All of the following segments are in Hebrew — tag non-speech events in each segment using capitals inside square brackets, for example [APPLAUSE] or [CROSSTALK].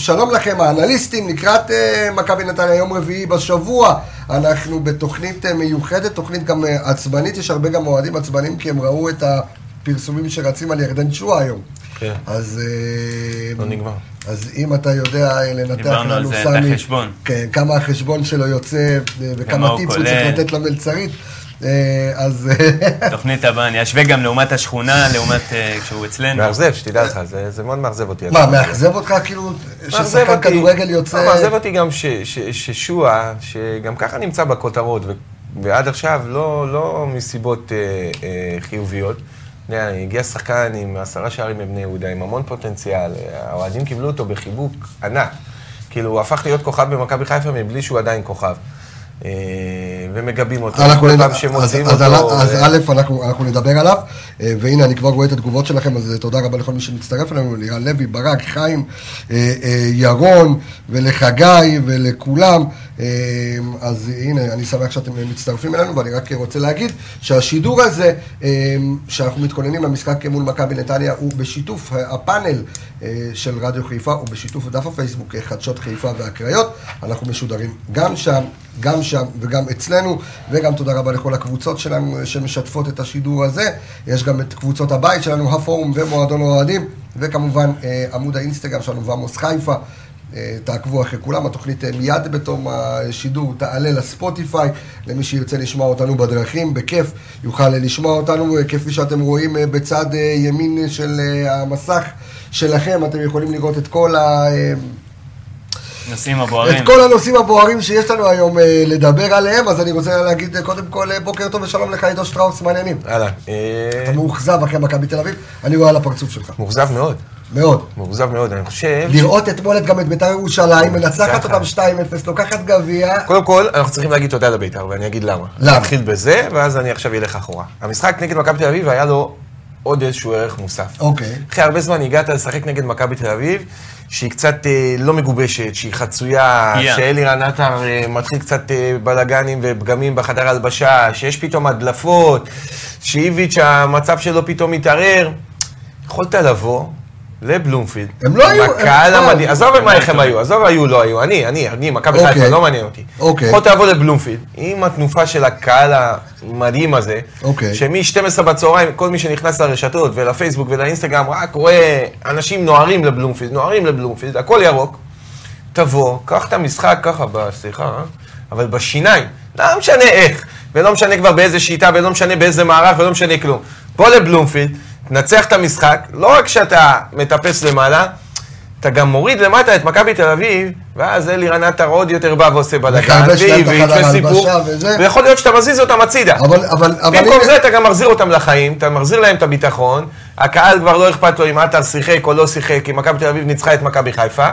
שלום לכם האנליסטים, לקראת uh, מכבי נתניה יום רביעי בשבוע. אנחנו בתוכנית uh, מיוחדת, תוכנית גם uh, עצבנית, יש הרבה גם אוהדים עצבנים כי הם ראו את הפרסומים שרצים על ירדן שואה היום. כן. אז... לא נגמר. אז אם אתה יודע לנתח דיברנו על לנו, זה, את סמי, החשבון. כן, כמה החשבון שלו יוצא וכמה טיפס הוא. צריך לתת למלצרית, אז... תוכנית הבאה, אני אשווה גם לעומת השכונה, לעומת אה, כשהוא אצלנו. מאכזב, שתדע לך, זה זה מאוד מאכזב אותי. מה. מאכזב אותך כאילו ששחקן. כדורגל יוצא... לא, מאכזב אותי גם ש- ש- ששועה, שגם ככה נמצא בכותרות, ועד עכשיו לא לא מסיבות אה, אה, חיוביות. אתה יודע, הגיע שחקן עם עשרה שערים בבני יהודה, עם המון פוטנציאל, האוהדים קיבלו אותו בחיבוק ענק. כאילו, הוא הפך להיות כוכב במכבי חיפה מבלי שהוא עדיין כוכב. אה, ומגבים אותו. אנחנו כל פעם אז- שמוציאים אותו... אז אה, א', אנחנו אנחנו נדבר עליו, אה, והנה אני כבר רואה את התגובות שלכם, אז תודה רבה לכל מי שמצטרף אלינו, לירן לוי, ברק, חיים, אה, אה, ירון, ולחגי, ולכולם. אה, אז הנה, אני שמח שאתם מצטרפים אלינו, ואני רק רוצה להגיד שהשידור הזה, אה, שאנחנו מתכוננים למשחק מול מכבי נתניה, הוא בשיתוף הפאנל אה, של רדיו חיפה, הוא בשיתוף דף הפייסבוק חדשות חיפה והקריות. אנחנו משודרים גם שם, גם שם וגם אצלנו, וגם תודה רבה לכל הקבוצות שלנו אה, שמשתפות את השידור הזה. יש גם את קבוצות הבית שלנו, הפורום ומועדון אוהדים, וכמובן אה, עמוד האינסטגרם שלנו, ועמוס חיפה. אה, תעקבו אחרי כולם, התוכנית אה, מיד בתום השידור תעלה לספוטיפיי, למי שירצה לשמוע אותנו בדרכים, בכיף יוכל לשמוע אותנו, אה, כפי שאתם רואים אה, בצד אה, ימין של אה, המסך שלכם, אתם יכולים לראות את כל ה... אה, נושאים הבוערים. את כל הנושאים הבוערים שיש לנו היום אה, לדבר עליהם, אז אני רוצה להגיד אה, קודם כל אה, בוקר טוב ושלום לך עידו שטראוס, מה העניינים? אהלן. אה, אתה מאוכזב אחרי מכבי תל אביב, אני רואה על הפרצוף שלך, מאוכזב מאוד. מאוד. מאוכזב מאוד, אני חושב... לראות אתמול את גם את בית"ר ירושלים, מנצחת ככה. אותם 2-0, לוקחת גביע, קודם כל, אנחנו צריכים להגיד תודה לבית"ר, ואני אגיד למה. למה? נתחיל בזה, ואז אני עכשיו אלך אחורה. המשחק נגד מכבי תל אביב היה לו עוד איזשהו ערך מוסף. אוקיי. אחרי הרבה זמן הגעת לשחק נגד מכבי תל אביב, שהיא קצת אה, לא מגובשת, שהיא חצויה, פגיעה. שאלירן עטר אה, מתחיל קצת אה, בלאגנים ופגמים בחדר הלבשה, שיש פתאום הדלפות, שאיביץ' המצב שלו פתאום מתערער. יכולת לבוא לבלומפילד. הם לא היו- הקהל המדהים, עזוב הם מה לא איך הם טובים. היו, עזוב היו, לא היו, אני, אני, אני, מכבי אוקיי. חיפה, לא מעניין אותי. אוקיי. יכולת לבוא לבלומפילד, עם התנופה של הקהל המדהים הזה, אוקיי. שמ-12 בצהריים, כל מי שנכנס לרשתות ולפייסבוק ולאינסטגרם, רק רואה אנשים נוהרים לבלומפילד, נוהרים לבלומפילד, הכל ירוק. תבוא, קח את המשחק ככה, סליחה, אה? אבל בשיניים, לא משנה איך, ולא משנה כבר באיזה שיטה, ולא משנה באיזה מערך, ולא משנה כלום. בוא לבלומפילד, תנצח את המשחק, לא רק שאתה מטפס למעלה, אתה גם מוריד למטה את מכבי תל אביב, ואז אלירן עטר עוד יותר בא ועושה בלאגן, וסיפור, הלבשה וזה. ויכול להיות שאתה מזיז אותם הצידה. אבל, אבל, אבל במקום זה אתה גם מחזיר אותם לחיים, אתה מחזיר להם את הביטחון, הקהל כבר לא אכפת לו אם עטר שיחק או לא שיחק, כי מכבי תל אביב ניצחה את מכבי חיפה,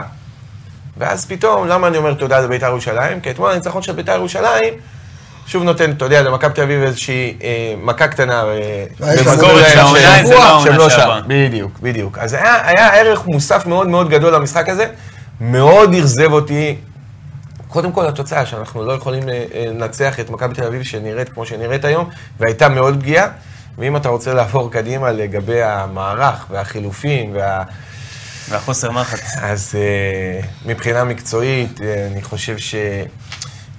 ואז פתאום, למה אני אומר תודה לבית"ר ירושלים? כי אתמול הניצחון של בית"ר ירושלים, שוב נותן, אתה יודע, למכבי תל אביב איזושהי אה, מכה קטנה, אה, לא העונה שהם לא שעברה. שם. בדיוק, בדיוק. אז היה, היה ערך מוסף מאוד מאוד גדול למשחק הזה, מאוד אכזב אותי קודם כל התוצאה, שאנחנו לא יכולים אה, אה, לנצח את מכבי תל אביב שנראית כמו שנראית היום, והייתה מאוד פגיעה. ואם אתה רוצה לעבור קדימה לגבי המערך והחילופים, וה... והחוסר מחץ. אז אה, מבחינה מקצועית, אה, אני חושב ש...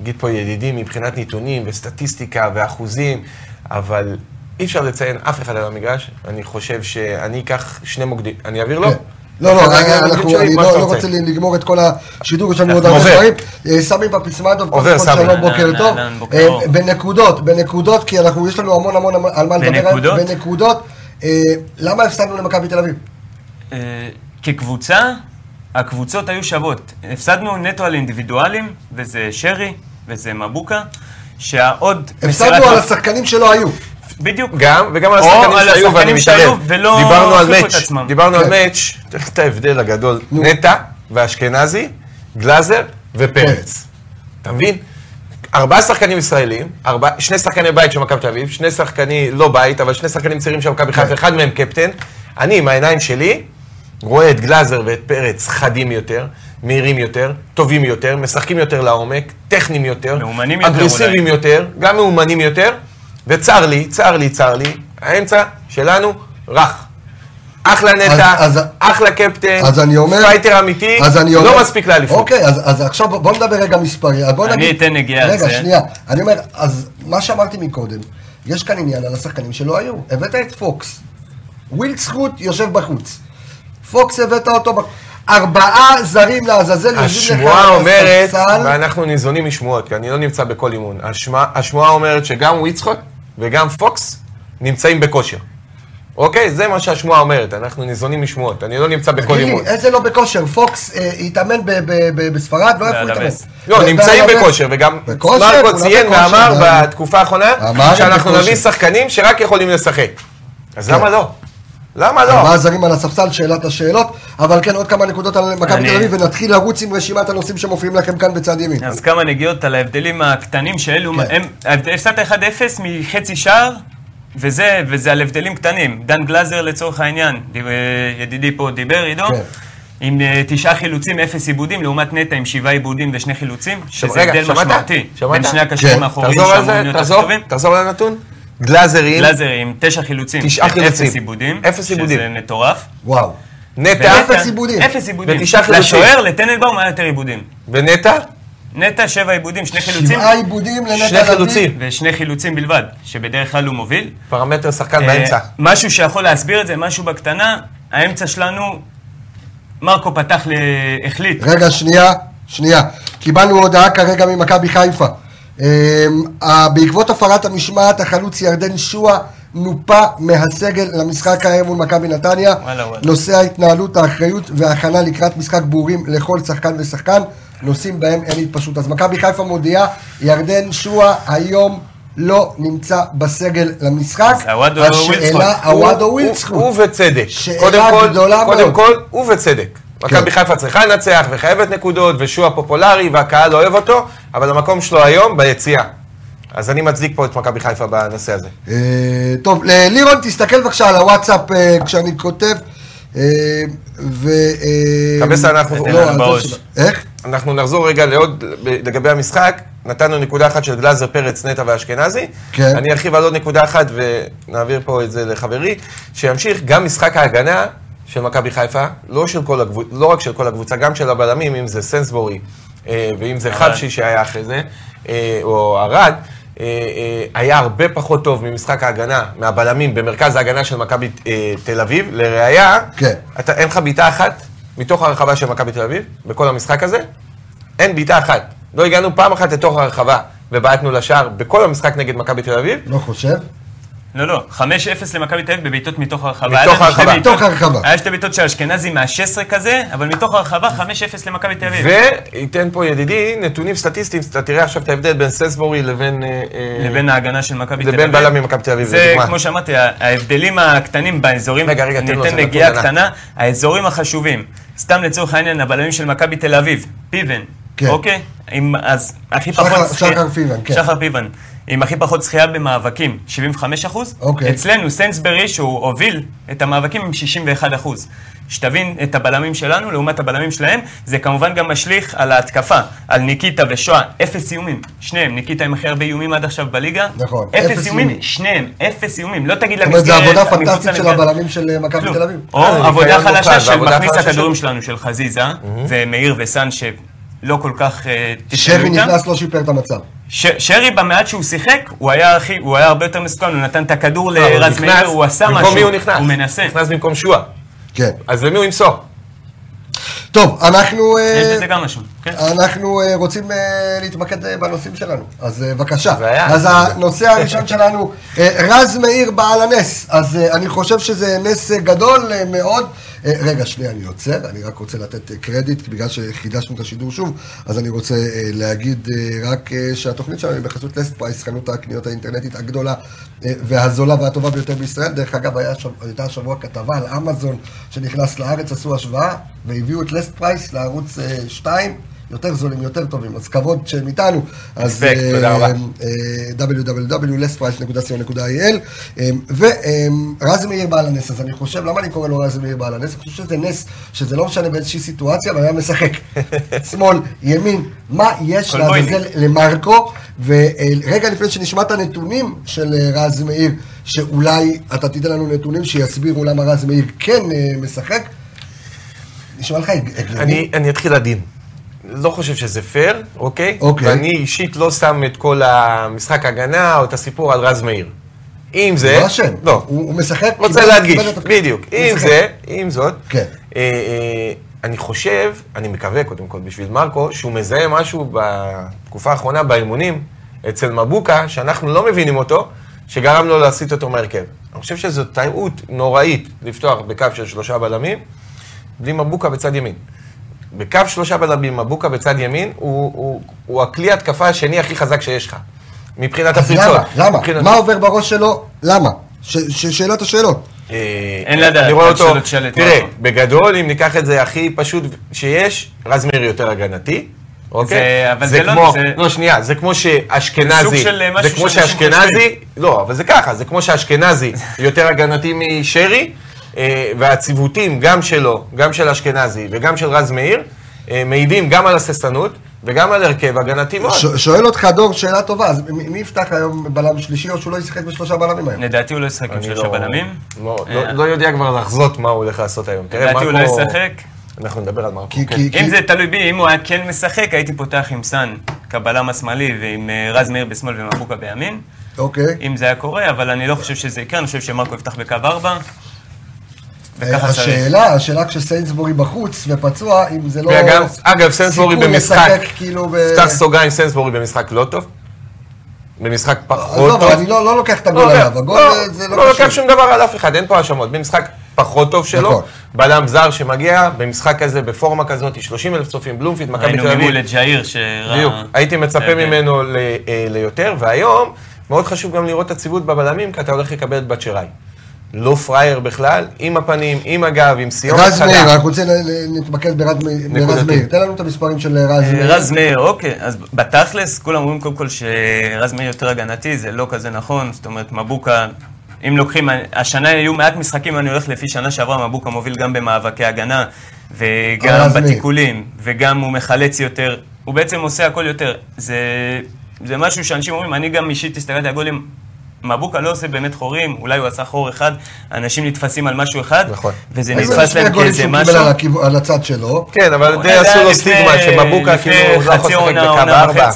נגיד פה ידידי, מבחינת נתונים וסטטיסטיקה ואחוזים, אבל אי אפשר לציין אף אחד על המגרש. אני חושב שאני אקח שני מוקדים. אני אעביר לו? כן. לא, לא, אני לא לא רוצה. לגמור את כל השידור, יש לנו עוד הרבה. דברים. אה, סמי פפיסמדוב, עובר, סמי. שלום, בוקר טוב. אהלן, בוקר אה, אור. בנקודות, בנקודות, כי אנחנו, יש לנו המון המון על מה לדבר. בנקודות? בנקודות. אה, למה הפסדנו למכבי תל אביב? אה, כקבוצה, הקבוצות היו שוות. הפסדנו נטו על אינדיבידואלים, וזה שרי, וזה מבוקה, שהעוד הפסדנו על השחקנים שלא היו. בדיוק. גם, וגם על השחקנים שהיו, ואני. ולא דיברנו על מאץ'. דיברנו על כן. מאץ', תראה את ההבדל הגדול. נטע ואשכנזי, גלאזר ופרץ. אתה מבין? ארבעה שחקנים ישראלים, ארבע, שני שחקני בית של מכבי תל אביב, שני שחקני, לא בית, אבל שני שחקנים צעירים של מכבי חיפה, אחד מהם קפטן. אני, עם העיניים שלי, רואה את גלאזר ואת פרץ חדים יותר, מהירים יותר, טובים יותר, משחקים יותר לעומק, טכניים יותר, מאומנים יותר אגרסיביים אולי. יותר, גם מאומנים יותר, וצר לי, צר לי, צר לי, האמצע שלנו רך. אחלה נטע, אז- אז- אחלה קפטן, אז אני אומר... fighter אמיתי, אז אני אומר... לא מספיק לאליפות. אוקיי, אז, אז עכשיו בוא, בוא נדבר רגע מספרי. בוא אני נגיד... אתן נגיעה על רגע, זה. שנייה. אני אומר, אז מה שאמרתי מקודם, יש כאן עניין על השחקנים שלא היו. הבאת את פוקס. וויצחוט יושב בחוץ. פוקס הבאת אותו בחוץ. ארבעה זרים לעזאזל יושבים לך השמועה על אומרת, הספסל. ואנחנו ניזונים משמועות, כי אני לא נמצא בכל אימון. השמועה- השמועה אומרת שגם וויצחוט וגם פוקס נמצאים בכושר. אוקיי? זה מה שהשמועה אומרת, אנחנו ניזונים משמועות. אני לא נמצא בכל תגיד אימון. איזה לא בכושר? פוקס אה, התאמן ב- ב- ב- בספרד? לא איפה הוא התאמן? לא, ב- נמצאים. בכושר, וגם בכושר, מרקו כולם ציין בכושר, ואמר אה. בתקופה האחרונה, אמר הם שאנחנו בכושר. נביא שחקנים שרק יכולים לשחק. אז כן. למה לא? למה לא? ארבעה זרים על הספסל, שאלת השאלות, אבל כן, עוד כמה נקודות על מכבי תל אביב, ונתחיל לרוץ עם רשימת הנושאים שמופיעים לכם כאן בצד ימין. אז כמה נגיעות על ההבדלים הקטנים שאלו, כן. הפסדת 1-0 מחצי שער, וזה, וזה על הבדלים קטנים. דן גלזר לצורך העניין, ידידי פה דיבר, עידו, כן. עם אה, תשעה חילוצים, אפס עיבודים, לעומת נטע עם שבעה עיבודים ושני חילוצים, שזה רגע, הבדל שמעת? משמעותי. שמעת? בין שני הקשרים כן. האחוריים שאמורים זה, להיות טובים. תחזור על גלאזרים, גלזר עם תשע חילוצים, תשעה חילוצים. אפס עיבודים, אפס עיבודים. שזה מטורף. וואו. נטע אפס עיבודים. אפס עיבודים. ותשעה חילוצים. לשוער, לטננבאום היה יותר עיבודים. ונטע, נטע שבע עיבודים, שני חילוצים, שבעה עיבודים לנטע שני לביא. חילוצים. ושני חילוצים בלבד, שבדרך כלל הוא מוביל. פרמטר שחקן אה, באמצע. משהו שיכול להסביר את זה, משהו בקטנה, האמצע שלנו, מרקו פתח. החליט. רגע, שנייה, שנייה. קיבלנו הודעה כרגע ממכבי חיפה. אמ, בעקבות הפרת המשמעת, החלוץ ירדן שועה נופה מהסגל למשחק הערב מול מכבי נתניה. נושא ההתנהלות, האחריות וההכנה לקראת משחק ברורים לכל שחקן ושחקן, נושאים בהם אין התפשטות. אז מכבי חיפה מודיעה, ירדן שועה היום לא נמצא בסגל למשחק. אז השאלה, ווילדסקוט. עוודו הוא-. הוא ובצדק. שאלה קודם כל, גדולה קודם מאוד. כל, ובצדק. מכבי חיפה צריכה לנצח וחייבת נקודות, ושועה פופולרי והקהל אוהב אותו, אבל המקום שלו היום ביציאה. אז אני מצדיק פה את מכבי חיפה בנושא הזה. אה, טוב, לירון, תסתכל בבקשה על הוואטסאפ אה, כשאני כותב. אה, ו... קבסה, אנחנו- לא. איך? אנחנו נחזור רגע לעוד, לגבי המשחק. נתנו נקודה אחת של גלאזר, פרץ, נטע ואשכנזי. כן. אני ארחיב על עוד נקודה אחת ונעביר פה את זה לחברי, שימשיך גם משחק ההגנה של מכבי חיפה, לא, של כל הקבוצ... לא רק של כל הקבוצה, גם של הבלמים, אם זה סנסבורי, אה, ואם זה. חבשי שהיה אחרי זה, אה, או ארד. אה, אה, היה הרבה פחות טוב ממשחק ההגנה, מהבלמים במרכז ההגנה של מכבי אה, תל אביב. לראיה, כן. אתה, אין לך בעיטה אחת מתוך הרחבה של מכבי תל אביב, בכל המשחק הזה. אין בעיטה אחת. לא הגענו פעם אחת לתוך הרחבה ובעטנו לשער בכל המשחק נגד מכבי תל אביב. לא חושב. לא, לא, 5-0 למכבי תל אביב בבעיטות מתוך הרחבה. מתוך הרחבה. מתוך הרחבה. היה שתי בעיטות של אשכנזי מה-16 כזה, אבל מתוך הרחבה 5-0 למכבי תל אביב. וייתן פה ידידי נתונים סטטיסטיים, אתה תראה עכשיו את ההבדל בין סנסבורי לבין... אה, אה, לבין ההגנה של מכבי תל אביב. לבין בלם ממכבי תל אביב, זה. כמו שאמרתי, ההבדלים הקטנים באזורים, רגע, רגע, תן לו, ניתן נגיעה קטנה, האזורים החשובים, סתם לצורך העניין, הבלמים של מכבי תל אביב, פיבן, כן. אוקיי? אז הכי פחות... שחר פיבן, כן. שחר פיבן. עם הכי פחות זכייה במאבקים, 75 אחוז. אוקיי. אצלנו, סנסברי, שהוא הוביל את המאבקים עם 61 אחוז. שתבין את הבלמים שלנו לעומת הבלמים שלהם, זה כמובן גם משליך על ההתקפה, על ניקיטה ושואה, אפס איומים, שניהם, ניקיטה עם הכי הרבה איומים עד עכשיו בליגה, נכון, אפס אפס איומים. שניהם, אפס איומים, לא תגיד זאת אומרת, זו למסגרת, עבודה פנטסטית של למסגרת. הבלמים של אה, מכבי. תל אביב. או אה, עבודה חלשה של מכניס הכדורים של- שלנו, של חזיזה, ומאיר וסאן שלא כל כך אה, תשאלו שרי איתם. נכנס, לא שיפר את המצב. ש- שרי במעט שהוא שיחק, הוא היה הכי, הוא היה הרבה יותר מסוכן, הוא נתן את הכדור לא, הוא לרז מאיר, הוא עשה משהו, במקום מי הוא נכנס? הוא מנסה. נכנס במקום שועה. כן. אז למי הוא ימסור? טוב, אנחנו... אה, יש בזה גם משהו, כן? אנחנו אה, רוצים אה, להתמקד אה, בנושאים שלנו, אז אה, בבקשה. אז הנושא הראשון שלנו, אה, רז מאיר בעל הנס, אז אה, אני חושב שזה נס אה, גדול אה, מאוד. אה, רגע, שנייה, אני עוצר, אני רק רוצה לתת אה, קרדיט, בגלל שחידשנו את השידור שוב, אז אני רוצה אה, להגיד רק שהתוכנית שלנו היא בחסות Last Price, חנות הקניות האינטרנטית הגדולה והזולה והטובה ביותר בישראל. דרך אגב, הייתה השבוע כתבה על אמזון שנכנס לארץ, עשו השוואה, והביאו את Last Price לערוץ 2. יותר זולים, יותר טובים, אז כבוד שהם איתנו. אז ספק, תודה רבה. www.lastprice.co.il ורז מאיר בעל הנס, אז אני חושב, למה אני קורא לו רז מאיר בעל הנס? אני חושב שזה נס, שזה לא משנה באיזושהי סיטואציה, אבל היה משחק. [LAUGHS] שמאל, ימין, מה יש. לעזאזל למרקו? ורגע לפני שנשמע את הנתונים של אה, רז מאיר, שאולי אתה תיתן לנו נתונים שיסבירו למה רז מאיר כן אה, משחק, נשמע לך הג- הגיוני? אני אתחיל עדין. לא חושב שזה פייר, אוקיי? אוקיי. ואני אישית לא שם את כל המשחק הגנה או את הסיפור על רז מאיר. אם זה... לא אשם, לא. הוא הוא משחק, רוצה להדגיש. בדיוק. עם משחק. זה, עם זאת, כן. אה, אה, אני חושב, אני מקווה קודם כל בשביל מרקו, שהוא מזהה משהו בתקופה האחרונה באימונים אצל מבוקה, שאנחנו לא מבינים אותו, שגרם לו להסיט אותו מהרכב. אני חושב שזו טעות נוראית לפתוח בקו של שלושה בלמים, בלי מבוקה בצד ימין. בקו שלושה בלמים, מבוקה בצד ימין, הוא, הוא, הוא הכלי התקפה השני הכי חזק שיש לך. מבחינת הפריצות. למה? למה? מבחינת- מה עובר בראש שלו? למה? ש- ש- שאלת השאלות. אה, אין לדעת, אני רואה אותו, תראה. בגדול, אם ניקח את זה הכי פשוט שיש, רז מאיר יותר הגנתי, אוקיי? זה- אבל זה לא- כמו, זה- לא, שנייה, זה כמו שאשכנזי, אה, זה כמו שאשכנזי, לא, אבל זה ככה, זה כמו שאשכנזי יותר הגנתי משרי, והציוותים, גם שלו, גם של אשכנזי וגם של רז מאיר, אה, מעידים גם על הססנות וגם על הרכב הגנתי מאוד. ש- שואל אותך דור שאלה טובה, אז מי מי יפתח היום בלם שלישי או שהוא לא ישחק בשלושה בלמים היום? לדעתי הוא לא ישחק עם שלושה לא- בלמים. לא- אה, לא- לא יודע כבר לחזות מה הוא הולך לעשות היום. לדעתי הוא לא ישחק. אנחנו נדבר על מרקו. כי- כן. כי- אם כי- זה תלוי בי, אם הוא היה כן משחק, הייתי פותח עם סאן כבלם השמאלי ועם אה, רז מאיר בשמאל ומבוקה בימין. אוקיי. אם זה היה קורה, אבל אני לא חושב שזה יקרה, אני חושב שמרקו יפתח בקו 4. וככה צריך. השאלה, השאלה כשסיינסבורי בחוץ ופצוע, אם זה לא... וגם, אגב, סיכוי במשחק, כאילו ב... פתח סוגריים, סנסבורי במשחק לא טוב. במשחק פחות עזוב, טוב. אבל אני לא לא לוקח את הגול לא, עליו, הגול לא, זה- לא לא לוקח קשור. שום דבר על אף אחד, אין פה האשמות. במשחק פחות טוב שלו, נכון. בלם זר שמגיע, במשחק כזה, בפורמה כזאת, 30 אלף צופים, בלומפיד, מכבי תל אביב. ממול את ג'איר שראה... בדיוק, הייתי מצפה זה- ממנו ל- אה, ליותר, והיום מאוד חשוב גם לראות את הציוות בבלמים, כי אתה הולך לקבל את בת שיראי. לא פראייר בכלל, עם הפנים, עם הגב, עם סיומת רז מאיר. רק רוצה ל- ל- להתמקד ברז מאיר-. תן לנו את המספרים של רז אה, מאיר. רז מאיר, אוקיי, אז בתכלס, כולם אומרים קודם כל שרז מאיר יותר הגנתי, זה לא כזה נכון, זאת אומרת, מבוקה, אם לוקחים, השנה יהיו מעט משחקים, אני הולך לפי שנה שעברה, מבוקה מוביל גם במאבקי הגנה, וגם. בתיקולים, וגם הוא מחלץ יותר, הוא בעצם עושה הכל יותר. זה, משהו שאנשים אומרים, אני גם אישית הסתכלתי על הגולים, מבוקה לא עושה באמת חורים, אולי הוא עשה חור אחד, אנשים נתפסים על משהו אחד, נכון. וזה איזה נתפס שני להם גולים כאיזה משהו. קיבל על הכיוון- על הצד שלו. כן, אבל די זה עשו לו סטיגמה שמבוקה כאילו לא יכול לשחק חצי בקו עונה, עונה ארבע.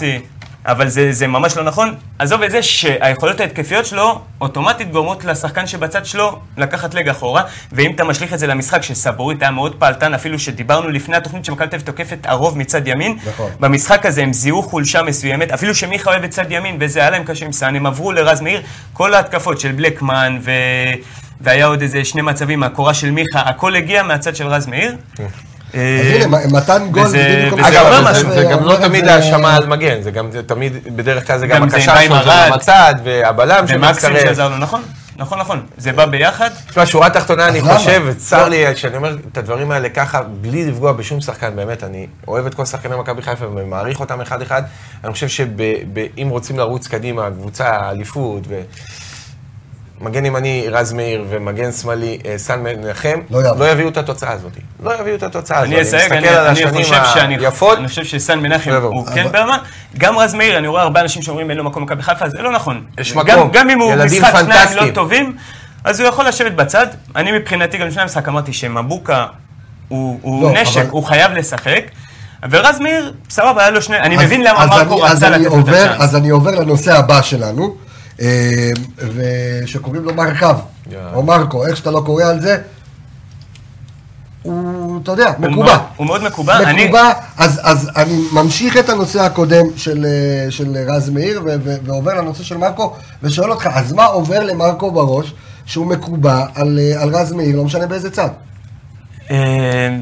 אבל זה, זה ממש לא נכון. עזוב את זה שהיכולות ההתקפיות שלו אוטומטית גורמות לשחקן שבצד שלו לקחת לג אחורה, ואם אתה משליך את זה למשחק שסבורית היה מאוד פעלתן, אפילו שדיברנו לפני התוכנית שמכבי תל אביב תוקפת הרוב מצד ימין, נכון. במשחק הזה הם זיהו חולשה מסוימת, אפילו שמיכה אוהב את צד ימין, וזה היה להם קשה עם סאן, הם עברו לרז מאיר, כל ההתקפות של בלקמן ו... והיה עוד איזה שני מצבים מהקורה של מיכה, הכל הגיע מהצד של רז מאיר. אז הנה, מ- מתן גול. וזה- בדיוק זה- משהו. זה גם לא תמיד זה- האשמה על מגן, זה גם זה תמיד, בדרך כלל זה גם הקשר שלו, זה הצד, והבלם ומקסים שמצטרף. שעזר לו, נכון, נכון, נכון. זה בא ביחד. תשמע, שורה תחתונה, אני? חושב, וצר לי שאני אומר את הדברים האלה ככה, בלי לפגוע בשום שחקן, באמת, אני אוהב את כל שחקני מכבי חיפה ומעריך אותם אחד-אחד. אני חושב שאם רוצים לרוץ קדימה, קבוצה, אליפות. מגן ימני רז מאיר ומגן שמאלי אה, סן מנחם, לא. לא יביאו את התוצאה הזאת. לא יביאו את התוצאה הזאת. אני אסייג, אני מסתכל על אני השנים חושב שאני היפות, אני חושב שסן מנחם לא הוא. כן ברמה. גם רז מאיר, אני רואה הרבה אנשים שאומרים אין לו מקום במכבי חיפה, זה לא נכון. יש מקום. גם אם הוא משחק שניים. לא טובים, אז הוא יכול לשבת בצד. אני מבחינתי, גם לפני המשחק אמרתי שמבוקה הוא הוא לא, נשק, אבל- הוא חייב לשחק. ורז מאיר, סבבה, היה לו שני, אני אז- מבין למה מרקו רצה לתת את הצ'אנס. אז אני עובר לנושא הבא שלנו, אה, ושקוראים לו מרקב, יאללה. או מרקו, איך שאתה לא קורא על זה. הוא, אתה יודע, הוא מקובע. מאוד- הוא מאוד מקובע. אני- מקובע, אז, אז אני ממשיך את הנושא הקודם של, אה, של רז מאיר, ו- ו- ועובר לנושא של מרקו, ושואל אותך, אז מה עובר למרקו בראש, שהוא מקובע על, אה, על רז מאיר, לא משנה באיזה צד? אה,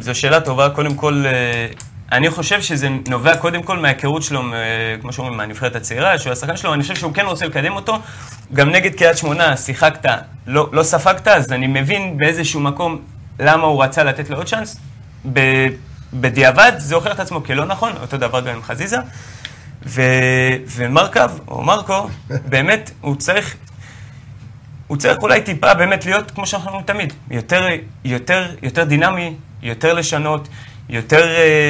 זו שאלה טובה. קודם כל, אה, אני חושב שזה נובע קודם כל מההיכרות שלו, מ- כמו שאומרים, מהנבחרת הצעירה, שהוא השחקן שלו, אני חושב שהוא כן רוצה לקדם אותו. גם נגד קריית שמונה, שיחקת, לא, לא ספגת, אז אני מבין באיזשהו מקום למה הוא רצה לתת לו עוד צ'אנס. ב- בדיעבד זה הוכיח את עצמו כלא נכון, אותו דבר גם עם חזיזה. ו... ומרקב, או מרקו, [LAUGHS] באמת, הוא צריך, הוא צריך אולי טיפה באמת להיות כמו שאנחנו תמיד, יותר, יותר, יותר דינמי, יותר לשנות, יותר uh,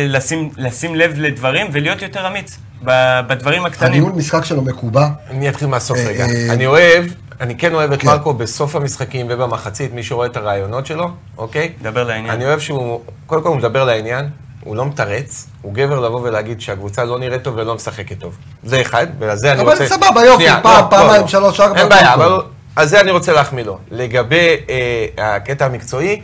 לשים, לשים לב לדברים ולהיות יותר אמיץ ב- בדברים הקטנים. הניהול משחק שלו מקובע. אני אתחיל מהסוף אה, רגע. אה, אני אוהב, אני כן אוהב את כן. מרקו בסוף המשחקים ובמחצית, מי שרואה את הרעיונות שלו, אוקיי? דבר לעניין. אני אוהב שהוא, קודם כל הוא מדבר לעניין, הוא לא מתרץ, הוא גבר לבוא ולהגיד שהקבוצה לא נראית טוב ולא משחקת טוב. זה אחד, ועל זה אני אבל רוצה... סבבה, יופי, פעם, לא, פעמיים, לא. שלוש, ארבע, אין בעיה, אבל. על זה אני רוצה להחמיא לו. לגבי אה, הקטע המקצועי,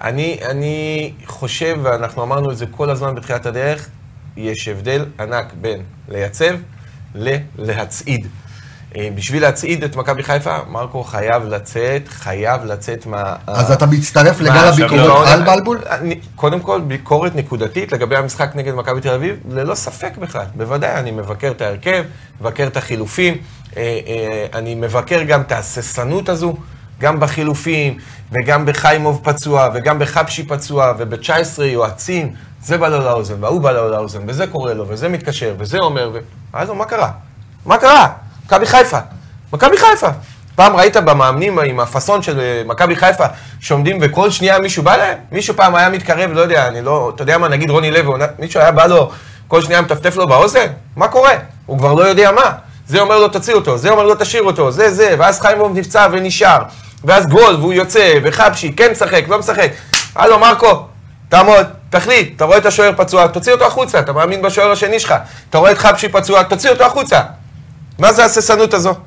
אני, אני חושב, ואנחנו אמרנו את זה כל הזמן בתחילת הדרך, יש הבדל ענק בין לייצב ללהצעיד. אה, בשביל להצעיד את מכבי חיפה, מרקו חייב לצאת, חייב לצאת מה... אז אתה מצטרף לגל הביקורת עכשיו, על לא, בלבול? קודם כל, ביקורת נקודתית לגבי המשחק נגד מכבי תל אביב, ללא ספק בכלל. בוודאי, אני מבקר את ההרכב, מבקר את החילופים, אה, אה, אני מבקר גם את ההססנות הזו, גם בחילופים, וגם בחיימוב פצוע, וגם בחבשי פצוע, וב-19 יועצים, זה בא לו לאוזן, וההוא בא לו לאוזן, וזה קורה לו, וזה מתקשר, וזה אומר, ו... הלו, מה קרה? מה קרה? מכבי חיפה. מכבי חיפה. פעם ראית במאמנים עם הפאסון של אה, מכבי חיפה, שעומדים וכל שנייה מישהו בא להם? מישהו פעם היה מתקרב, לא יודע, אני לא, אתה יודע מה, נגיד רוני לוי, מישהו היה בא לו, כל שנייה מטפטף לו באוזן? מה קורה? הוא כבר לא יודע מה. זה אומר לו תוציא אותו, זה אומר לו תשאיר אותו, זה זה, ואז חיימוב נפצע ונשאר, ואז גול והוא יוצא, וחבשי כן משחק, לא משחק. הלו, מרקו, תעמוד, תחליט, אתה רואה את השוער פצוע, תוציא אותו החוצה, אתה מאמין בשוער השני שלך. אתה רואה את חבשי פצוע, תוציא אותו החוצה. מה זה ההססנות הזו? מה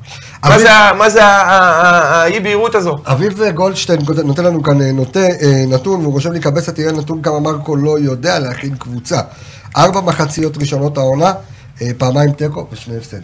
אבל- זה ה- מה זה האי-בהירות הזו? אביב גולדשטיין נותן לנו כאן אה, נוטה, אה, נתון, והוא רושם לי קבסה, תראה נתון כמה מרקו לא יודע להכין קבוצה. ארבע מחציות ראשונות העונה, אה, פעמיים תיקו ושני הפסדים.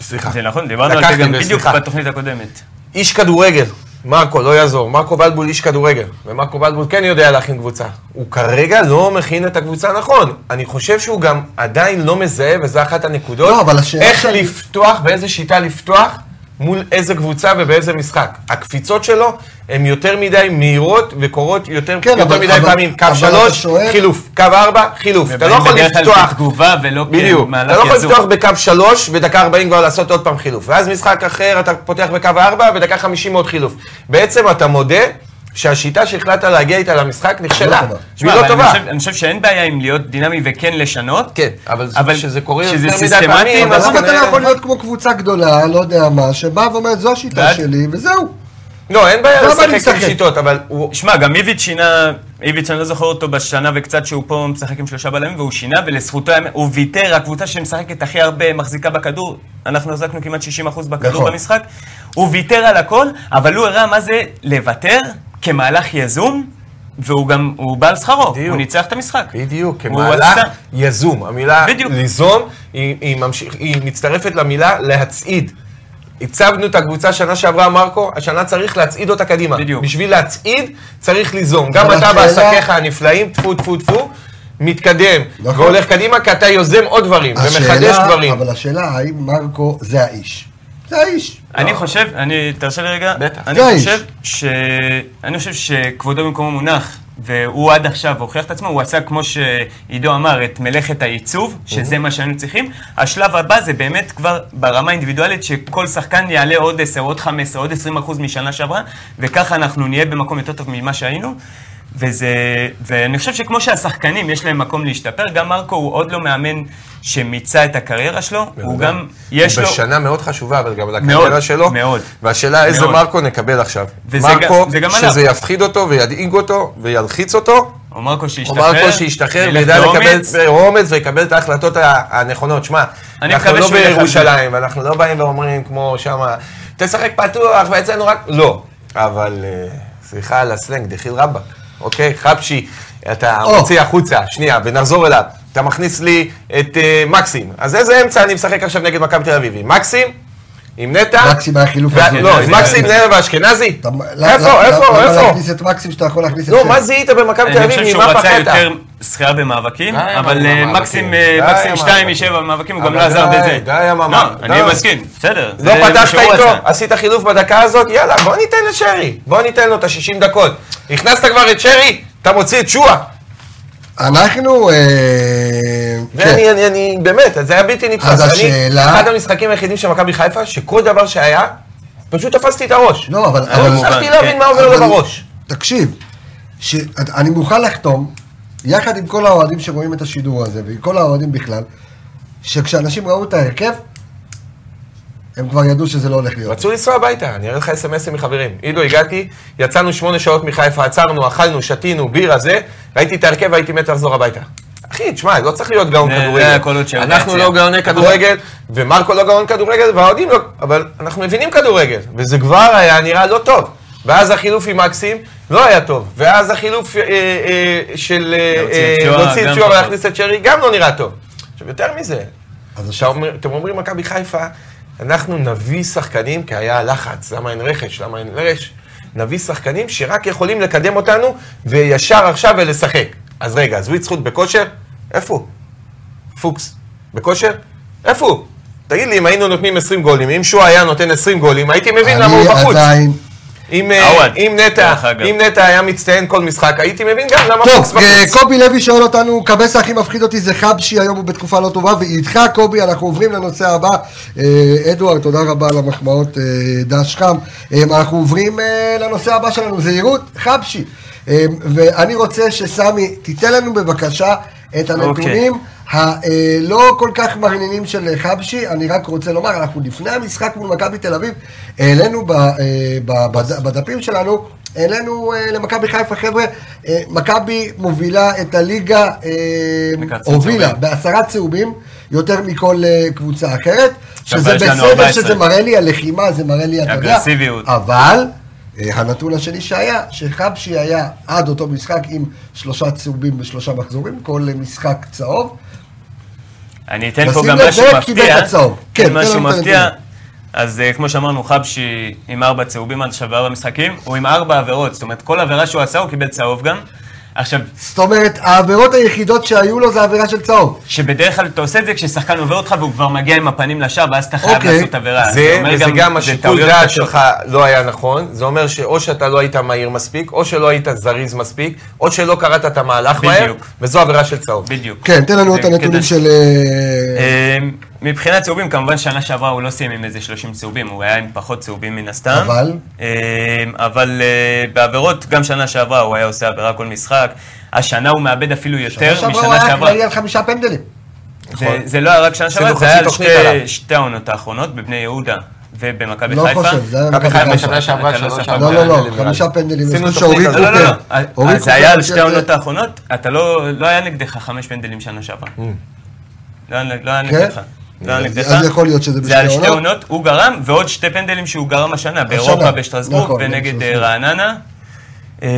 סליחה. זה נכון, דיברנו על זה גם. בדיוק בתוכנית הקודמת. איש כדורגל, מרקו, לא יעזור. מרקו בלבול איש כדורגל, ומרקו בלבול כן יודע להכין קבוצה. הוא כרגע לא מכין את הקבוצה נכון. אני חושב שהוא גם עדיין לא מזהה, וזו אחת הנקודות, לא, אבל השאלה איך שאני- לפתוח, באיזה שיטה לפתוח, מול איזה קבוצה ובאיזה משחק. הקפיצות שלו הן יותר מדי מהירות וקורות יותר, כן, יותר אבל- מדי אבל- פעמים. קו שלוש, שואל- חילוף. קו ארבע, חילוף. אתה לא יכול לפתוח... כתגובה ולא בדיוק. אתה כמהלך לא יכול. לפתוח בקו שלוש, ודקה 40 כבר לעשות עוד פעם חילוף. ואז משחק אחר, אתה פותח בקו ארבע, ודקה 50 עוד חילוף. בעצם אתה מודה שהשיטה שהחלטת להגיע איתה למשחק נכשלה. לא. והיא תשמע, לא טובה. אני חושב- שאין בעיה עם להיות דינמי וכן לשנות. כן, אבל כשזה קורה שזה יותר מדי סיסטמטי, פעמים, אבל אז למה אתה לא יכול להיות כמו קבוצה גדולה, לא יודע מה, שבאה ואומרת, זו השיטה שלי, וזהו. לא, אין בעיה לשחק עם? שיטות, אבל הוא... שמע, גם איביץ' שינה, איביץ', אני לא זוכר אותו בשנה וקצת שהוא פה משחק עם שלושה בלמים, והוא שינה, ולזכותו, היה- הוא ויתר, הקבוצה שמשחקת הכי הרבה מחזיקה בכדור, אנחנו החזקנו כמעט 60% בכדור נכון. במשחק, הוא ויתר על הכל, אבל הוא הראה מה זה לוותר כמהלך יזום, והוא גם, הוא בא על שכרו. הוא ניצח את המשחק. בדיוק, כמהלך יזום. המילה בדיוק. ליזום, היא, היא, ממשיך, היא מצטרפת למילה להצעיד. הצבנו את הקבוצה שנה שעברה, מרקו, השנה צריך להצעיד אותה קדימה. בדיוק. בשביל להצעיד, צריך ליזום. גם אתה בעסקיך הנפלאים, טפו טפו טפו, מתקדם, נכון. והולך קדימה, כי אתה יוזם עוד דברים, ומחדש השאלה- דברים. אבל השאלה, האם מרקו זה האיש? זה האיש. אני חושב, אני, תרשה לי רגע, בטח. אני זה האיש. חושב ש... אני חושב שכבודו במקומו מונח, והוא עד עכשיו הוכיח את עצמו, הוא עשה, כמו שעידו אמר, את מלאכת העיצוב, שזה מה שהיינו צריכים. השלב הבא זה באמת כבר ברמה האינדיבידואלית, שכל שחקן יעלה עוד 10, עוד 15, עוד 20 אחוז משנה שעברה, וככה אנחנו נהיה במקום יותר טוב ממה שהיינו. וזה, ואני חושב שכמו שהשחקנים יש להם מקום להשתפר, גם מרקו הוא עוד לא מאמן שמיצה את הקריירה שלו, הוא גם, יש הוא לו... בשנה מאוד חשובה, אבל גם מאוד, לקריירה שלו. מאוד. והשאלה איזה מאוד. מרקו נקבל עכשיו. מרקו, גם- זה גם עליו. שזה יפחיד אותו וידאיג אותו וילחיץ אותו, או מרקו או שישתחרר. מרקו שישתחרר וידע לקבל. אומץ ויקבל את ההחלטות הנכונות. שמע, אנחנו לא בירושלים, ואנחנו לא באים ואומרים כמו שמה, תשחק פתוח ואצלנו רק... לא. אבל אה, סליחה על הסלנג, דחיל רבאק, אוקיי? חבשי, אתה או. מוציא החוצה, שנייה, ונחזור אליו. אתה מכניס לי את אה, מקסים. אז איזה אמצע אני משחק עכשיו נגד מכבי תל אביב? עם מקסים? עם נטע? מקסים היה חילוף ו- הזוי. לא, זה- עם מקסים, זה- נטע ואשכנזי? אתה- איפה, למה- איפה, למה איפה? להכניס את מקסים שאתה יכול להכניס את... לא, שרי? מה זיהית במכבי תל אני אביב? חושב שהוא רצה? יותר שחייה במאבקים, אבל אה. מקסים די, אה, מקסים עם 2 המאבקים. משבע במאבקים, הוא גם לא עזר בזה. די עם לא, אני. מסכים, בסדר. לא זה פתחת איתו. עשית חילוף בדקה הזאת, יאללה, בוא ניתן לשרי. בוא ניתן לו את ה-60 דקות. הכנסת כבר את שרי, אתה מוציא את שועה. אנחנו... אה, ואני, כן. אני, אני, באמת, זה היה בלתי נתפס. אז אני- השאלה- אחד המשחקים היחידים של מכבי חיפה, שכל דבר שהיה, פשוט תפסתי את הראש. לא, אבל... לא הצלחתי כן. להבין מה עובר לו בראש. תקשיב, ש- אני מוכן לחתום, יחד עם כל האוהדים שרואים את השידור הזה, ועם כל האוהדים בכלל, שכשאנשים ראו את ההרכב, הם כבר ידעו שזה לא הולך להיות. רצו לנסוע הביתה, אני אראה לך אסמסים מחברים. עידו, הגעתי, יצאנו שמונה שעות מחיפה, עצרנו, אכלנו, שתינו, בירה, זה, ראיתי את ההרכב והייתי מת לחזור הביתה. אחי, תשמע, לא צריך להיות גאון זה- כדורגל. שהיו אנחנו. לא גאוני כדורגל, ומרקו לא גאון כדורגל, והאוהדים לא, אבל אנחנו מבינים כדורגל, וזה כבר היה נראה לא טוב. ואז החילוף עם מקסים לא היה טוב, ואז החילוף אה, אה, של אה, להוציא אה, את את פחות. ולהכניס את שרי גם לא נראה טוב. עכשיו, יותר מזה, אתם אומרים מכבי חיפה, אנחנו נביא שחקנים, כי היה לחץ, למה אין רכש, למה אין רכש? נביא שחקנים שרק יכולים לקדם אותנו, וישר עכשיו ולשחק. אז רגע, אז זכות בכושר? איפה הוא? פוקס. בכושר? איפה הוא? תגיד לי, אם היינו נותנים 20 גולים, אם שועה היה נותן 20 גולים, הייתי מבין למה הוא בחוץ. עדיין... אם, אה, אם נטע. אם נטע היה מצטיין כל משחק, הייתי מבין גם למה פוקס טוב, אה, בחוץ. קובי לוי שואל אותנו, קבסה הכי מפחיד אותי זה חבשי, היום הוא בתקופה לא טובה, ואיתך קובי, אנחנו עוברים לנושא הבא. אה, אדוארד, תודה רבה על המחמאות, דש חם. אנחנו עוברים לנושא הבא שלנו, זהירות, חבשי. ואני רוצה שסמי, תיתן לנו בבקשה את הנתונים. הלא כל כך מרנינים של חבשי, אני רק רוצה לומר, אנחנו לפני המשחק מול מכבי תל אביב, העלינו ב- אה, ב- בד- בדפים שלנו, העלינו אה, למכבי חיפה, חבר'ה, אה, מכבי מובילה את הליגה, אה, הובילה. בעשרה צהובים, יותר מכל אה, קבוצה אחרת, שזה בסדר 14. שזה מראה לי הלחימה, זה מראה לי, אתה יודע. אבל אה, הנתון השני שהיה, שחבשי היה עד אותו משחק עם שלושה צהובים ושלושה מחזורים, כל אה, משחק צהוב. אני אתן פה גם משהו מפתיע. כן, כן, משהו מפתיע. אז אה, כמו שאמרנו, חבשי עם ארבע צהובים עד בארבע משחקים, הוא עם ארבע עבירות, זאת אומרת, כל עבירה שהוא עשה הוא קיבל צהוב גם. עכשיו, זאת אומרת, העבירות היחידות שהיו לו זה עבירה של צהוב. שבדרך כלל אתה עושה את זה כששחקן עובר אותך והוא כבר מגיע עם הפנים לשער, ואז אתה חייב אוקיי. לעשות עבירה. זה, וזה גם זה השיקול דעת. שלך לא היה נכון, זה אומר שאו שאתה לא היית מהיר מספיק, או שלא היית זריז מספיק, או שלא קראת את המהלך מהר, בדיוק. וזו עבירה של צהוב. בדיוק. כן, תן לנו זה את הנתונים של... מבחינת צהובים, כמובן שנה שעברה הוא לא סיים עם איזה 30 צהובים, הוא היה עם פחות צהובים מן הסתם. אבל? אה, אבל אה, בעבירות, גם שנה שעברה הוא היה עושה עבירה כל משחק. השנה הוא מאבד אפילו יותר שנה שעברה הוא משנה היה שעברה. אחראי על חמישה פנדלים. זה- זה לא היה רק שנה שעברה, עשינו זה היה על שתי- העונות האחרונות, בבני יהודה ובמכבי לא חיפה. חושב, זה היה מכבי חיפה חיפה. שנה שעברה לא שלוש. לא, לא, לא, חמישה. פנדלים. עשינו שאורית על לא, לא, לא, זה היה על שתי העונות האחרונות, אתה לא לא היה נגדך חמש פנדלים שנה שעברה. לא היה לא היה כן? נגדך. לא היה אז- יכול להיות שזה זה על בשתי שתי עונות. עונות, הוא גרם, ועוד שתי פנדלים שהוא גרם השנה, באירופה, בשטרסבורג נכון, ונגד אה. רעננה. אה,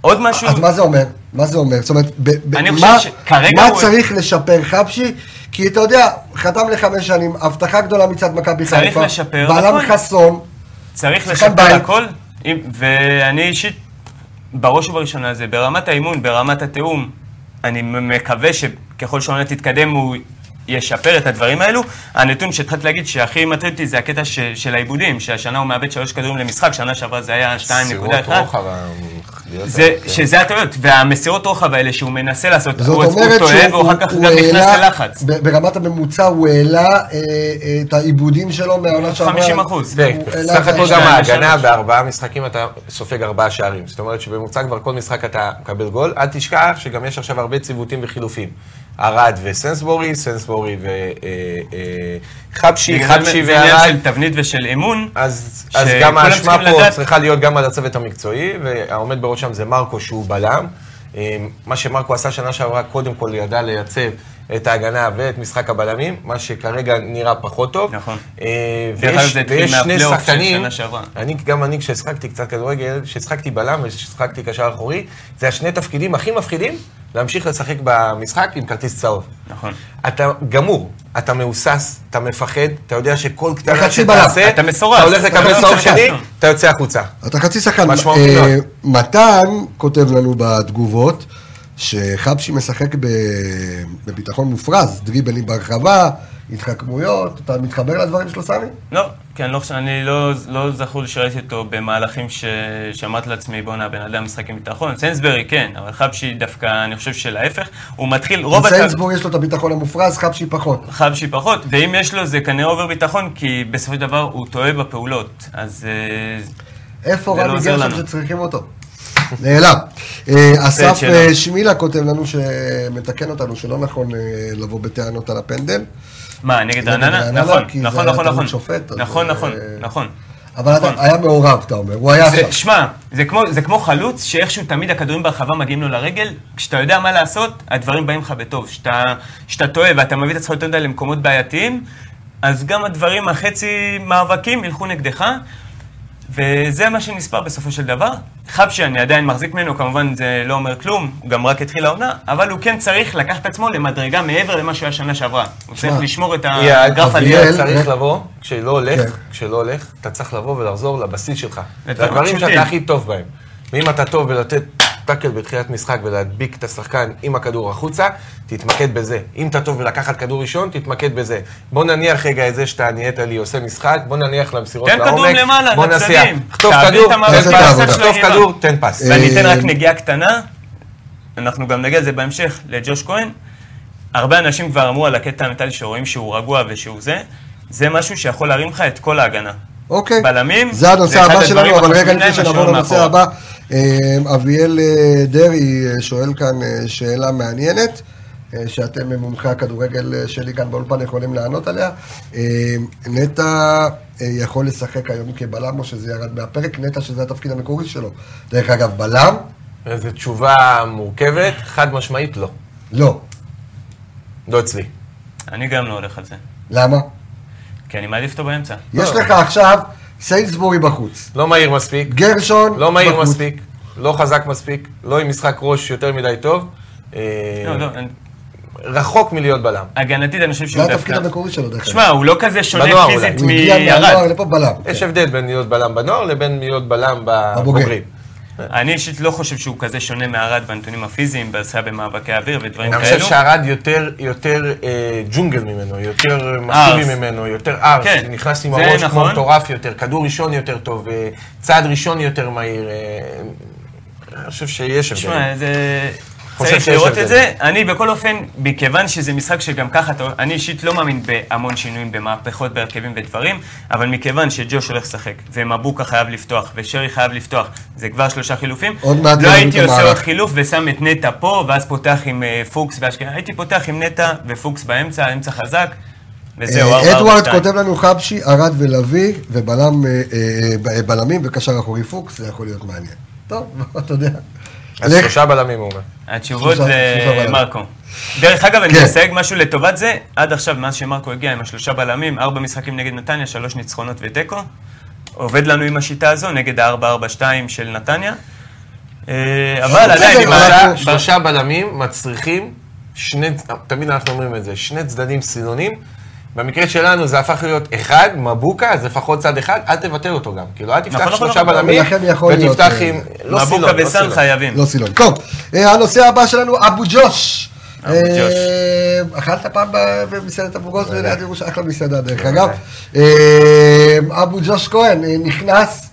עוד משהו, אז מה זה אומר? מה זה אומר? זאת אומרת, ב- ב- אני מה- חושב שכרגע מה הוא- צריך לשפר חבשי? כי אתה יודע, חתם לחמש שנים, הבטחה גדולה מצד מכבי צריך חיפה. לשפר, בעלם נכון. חסון. צריך לשפר. הכל, ואני אישית, בראש ובראשונה זה ברמת האימון, ברמת התיאום, אני מקווה שככל שהעונה תתקדם הוא ישפר את הדברים האלו. הנתון שהתחלתי להגיד שהכי מטריד אותי זה הקטע ש, של העיבודים, שהשנה הוא מאבד שלוש כדורים למשחק, שנה שעברה זה היה 2.1. סירות רוחב, זה, כן. שזה הטעויות, והמסירות רוחב האלה שהוא מנסה לעשות, הוא, הוא אומרת טועה שהוא והוא אחר כך הוא גם נכנס ללחץ. ברמת הממוצע הוא העלה אה, אה, את העיבודים שלו מהעונה שעברה. 50 אחוז. סך הכל גם ההגנה. בארבעה משחקים אתה סופג ארבעה שערים. זאת אומרת שבממוצע כבר כל משחק אתה מקבל גול. אל תשכח שגם יש עכשיו הרבה ציוותים וחילופים. ערד וסנסבורי, סנסבורי וחבשי, בגלל חבשי זה עניין וערד. של תבנית ושל אמון. אז, אז שכולם גם האשמה פה לדעת- צריכה להיות גם על הצוות המקצועי, והעומד בראשם זה מרקו שהוא בלם. אה, מה שמרקו עשה שנה שעברה, קודם כל ידע לייצב את ההגנה ואת משחק הבלמים, מה שכרגע נראה פחות טוב. נכון. אה, ויש, ויש שני שחקנים. אני, גם אני כשהשחקתי קצת כדורגל, כשהשחקתי בלם וכשהשחקתי קשר אחורי, זה השני תפקידים הכי מפחידים, להמשיך לשחק במשחק עם כרטיס צהוב. נכון. אתה גמור, אתה מהוסס, אתה מפחד, אתה יודע שכל קטנה שתעשה, אתה מסורס. אתה הולך לקבל צהוב שחקן. שני, אתה יוצא החוצה. אתה חצי שחקן. משמעותי אה, מאוד. מתן כותב לנו בתגובות שחבשי משחק בביטחון מופרז, דריבלים ברחבה, התחכמויות, אתה מתחבר לדברים שלו, סמי? לא, כי אני לא חושב, אני לא, לא זכור לי שראיתי אותו במהלכים ששמעתי לעצמי, בואנה, בן אדם משחק עם ביטחון. סיינסברי כן, אבל חבשי דווקא, אני חושב שלהפך. הוא מתחיל, רוב הכ- סיינסבורג יש לו את הביטחון המופרז, חבשי פחות. חבשי פחות, ואם יש לו זה כנראה אובר ביטחון, כי בסופו של דבר הוא טועה בפעולות. אז אה, איפה זה לא רמי גרשון. שצריכים אותו? נעלם. אה, אסף. אה, שמילה כותב לנו, שמתקן אותנו, שלא נכון אה, לבוא בטענות על הפנדל. מה, נגד רעננה? נכון, נכון, נכון, נכון. נכון, נכון, נכון. אבל נכון. היה מעורב, אתה אומר. הוא היה זה- שם. שמע, זה כמו, זה כמו חלוץ, שאיכשהו תמיד הכדורים ברחבה מגיעים לו לרגל, כשאתה יודע מה לעשות, הדברים באים לך בטוב. כשאתה טועה ואתה מביא את עצמך יותר מדי למקומות בעייתיים, אז גם הדברים, החצי מאבקים, ילכו נגדך, וזה מה שנספר בסופו של דבר. חבשי, אני עדיין מחזיק ממנו, כמובן זה לא אומר כלום, הוא גם רק התחיל העונה, אבל הוא כן צריך לקחת את עצמו למדרגה מעבר למה שהוא היה שנה שעברה. הוא צריך לשמור את הגרף אביאל, עלייה. צריך ו- לבוא, כשלא הולך, כן. כשלא הולך, אתה צריך לבוא ולחזור לבסיס שלך. לדברים. שאתה הכי טוב בהם. ואם אתה טוב בלתת טאקל בתחילת משחק ולהדביק את השחקן עם הכדור החוצה, תתמקד בזה. אם אתה טוב בלקחת כדור ראשון, תתמקד בזה. בוא נניח רגע את זה שאתה נהיית לי עושה משחק, בוא נניח למסירות תן לעומק. כדורים למעלה, בוא לצדדים. חטוף כדור, תן. חטוף כדור, תן פס. ואני אתן רק אה, נגיעה קטנה, אנחנו גם נגיע לזה בהמשך, לג'וש כהן. הרבה אנשים כבר אמרו על הקטע המנטלי שרואים שהוא רגוע ושהוא זה, זה משהו שיכול להרים לך את כל ההגנה. אוקיי. בלמים, זה הנושא אחד הבא הדברים שלנו, אבל רגע החשובים לפני שנעבור לנושא. הבא, אביאל אה, דרעי אה, שואל כאן אה, שאלה מעניינת, שאתם מומחי הכדורגל שלי כאן באולפן יכולים לענות עליה. אה, נטע יכול לשחק היום כבלם או שזה ירד מהפרק? נטע שזה התפקיד המקורי שלו. דרך אגב, בלם? זו תשובה מורכבת, חד משמעית לא. לא. לא אצלי. אני גם לא הולך על זה, למה? כי אני מעדיף אותו באמצע. יש לא. לך עכשיו סיינסבורי בחוץ. לא מהיר מספיק. גרשון לא מהיר בחוץ. מספיק, לא חזק מספיק, לא עם משחק ראש יותר מדי טוב. אה, לא, לא, רחוק מלהיות בלם. הגנתית אני חושב זה שהוא התפקיד דווקא... המקורי שלו, דרך אגב. שמע, הוא לא כזה שונה בנוער פיזית הוא הגיע מהנוער מירד. לפה בלם. יש כן. הבדל בין להיות בלם בנוער לבין להיות בלם בבוגרים. אני אישית לא חושב שהוא כזה שונה מהרד בנתונים הפיזיים, בעשייה במאבקי אוויר ודברים אני כאלו. חושב שהרד יותר, יותר אה, ג'ונגל ממנו, יותר מסיבי. ממנו, יותר ארס, כן, נכנס עם הראש כמו נכון. מטורף יותר, כדור ראשון יותר טוב, אה, צעד ראשון יותר מהיר. אה, אני חושב שיש הבדל. תשמע, זה... חושב צריך שיש לראות. את זה. אני בכל אופן, מכיוון שזה משחק שגם ככה, אני אישית לא מאמין בהמון שינויים במהפכות, בהרכבים ודברים, אבל מכיוון שג'וש הולך לשחק, ומבוקה חייב לפתוח, ושרי חייב לפתוח, זה כבר שלושה חילופים. לא הייתי עושה. עוד חילוף ושם את נטע פה, ואז פותח עם אה, פוקס ואשכנזי. הייתי פותח עם נטע ופוקס באמצע, אמצע חזק, וזהו, אה, אדוארד. כותב לנו חבשי, ארד ולוי, ובלם, אה, וקשר אחורי פוקס, זה יכול להיות מעניין. טוב, [LAUGHS] אתה יודע. אז. שלושה בלמים הוא אומר. התשובות בלמים. למרקו. דרך אגב, אני כן. אסייג משהו לטובת זה, עד עכשיו, מאז שמרקו הגיע עם השלושה בלמים, ארבע משחקים נגד נתניה, שלוש ניצחונות ותיקו. עובד לנו עם השיטה הזו, נגד ה-4-4-2 של נתניה. אה, אבל עדיין, ב- שלושה בלמים מצריכים שני, תמיד אנחנו אומרים את זה, שני צדדים סינונים. במקרה שלנו זה הפך להיות אחד, מבוקה, אז לפחות צד אחד, אל תבטל אותו גם. כאילו, אל תפתח נכון, שלושה נכון, בלמים, יכול להיות, ותפתח אה, עם... לא מבוקה לא סילון. חייבים. לא סילון. טוב, אה, הנושא הבא שלנו, אבו ג'וש. אה, ג'וש. אכלת פעם במסעדת אבו ג'וש ליד ירושלים? אחלה מסעדה דרך בוודאי. אגב. אה, אבו ג'וש כהן אה, נכנס,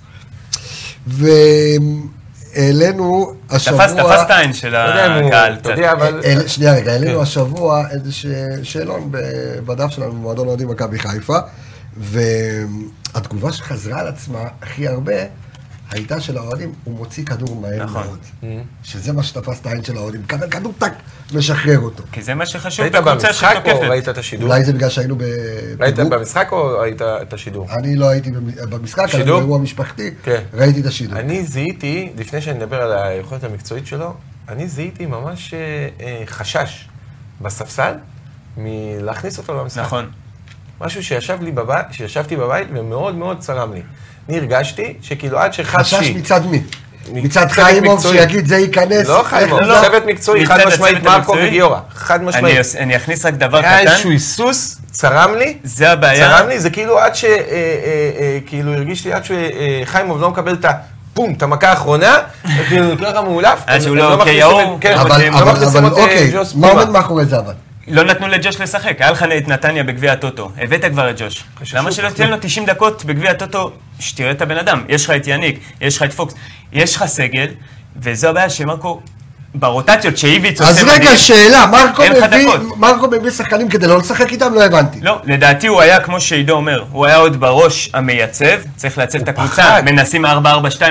והעלינו השבוע... תפס, תפס את העין של הקהל. אתה קצת. יודע, אבל... אל- שנייה רגע, העלינו כן. השבוע איזה שאלון בדף שלנו במועדון אוהדים מכבי חיפה, והתגובה שחזרה על עצמה הכי הרבה הייתה של האוהדים, הוא מוציא כדור מהר נכון. מאוד. Mm. שזה מה שתפס את העין של האוהדים, מקבל כדור טק, משחרר אותו. כי זה מה שחשוב היית בקבוצה במשחק או שתוקפת. ראית את השידור? אולי זה בגלל שהיינו ראית בפיגור. במשחק או ראית את השידור? אני לא הייתי במ- במשחק, שידור? באירוע משפחתי, כן. ראיתי את השידור. אני זיהיתי, לפני שאני אדבר על היכולת המקצועית שלו, אני זיהיתי ממש אה, אה, חשש בספסל מלהכניס אותו למשחק. נכון. משהו שישב לי בבית, שישבתי בבית ומאוד מאוד צרם לי. אני הרגשתי שכאילו עד שחשתי... חשש מצד מי? מצד חיימוב. שיגיד זה ייכנס? לא חיימוב, לא, זה? צוות מקצועי, חד משמעית, מרקו? וגיורא, חד אני משמעית. אני אכניס רק דבר היה קטן, איזשהו היסוס, צרם לי, זה הבעיה. צרם לי, זה כאילו עד ש... אה, אה, אה, כאילו הרגיש לי עד שחיימוב לא מקבל את ה... בום, את המכה האחרונה, כאילו ככה מאולף. עד שהוא הם לא מכניסים KO, את- כן, אבל- לא אוקיי, מה. עומד מאחורי זה אבל? לא נתנו לג'וש לשחק, היה לך את נתניה בגביע הטוטו, הבאת כבר את ג'וש. למה שלא תיתן לו 90 דקות בגביע הטוטו, שתראה את הבן אדם? יש לך את יניק, יש לך את פוקס, יש לך סגל, וזו הבעיה שמרקו, ברוטציות שאיביץ עושה... אז רגע, שאלה, מרקו מביא-. מרקו מביא שחקנים כדי לא לשחק איתם? לא הבנתי. לא, לדעתי הוא היה, כמו שעידו אומר, הוא היה עוד בראש המייצב, צריך לייצב את הקבוצה. מנסים 4-4-2,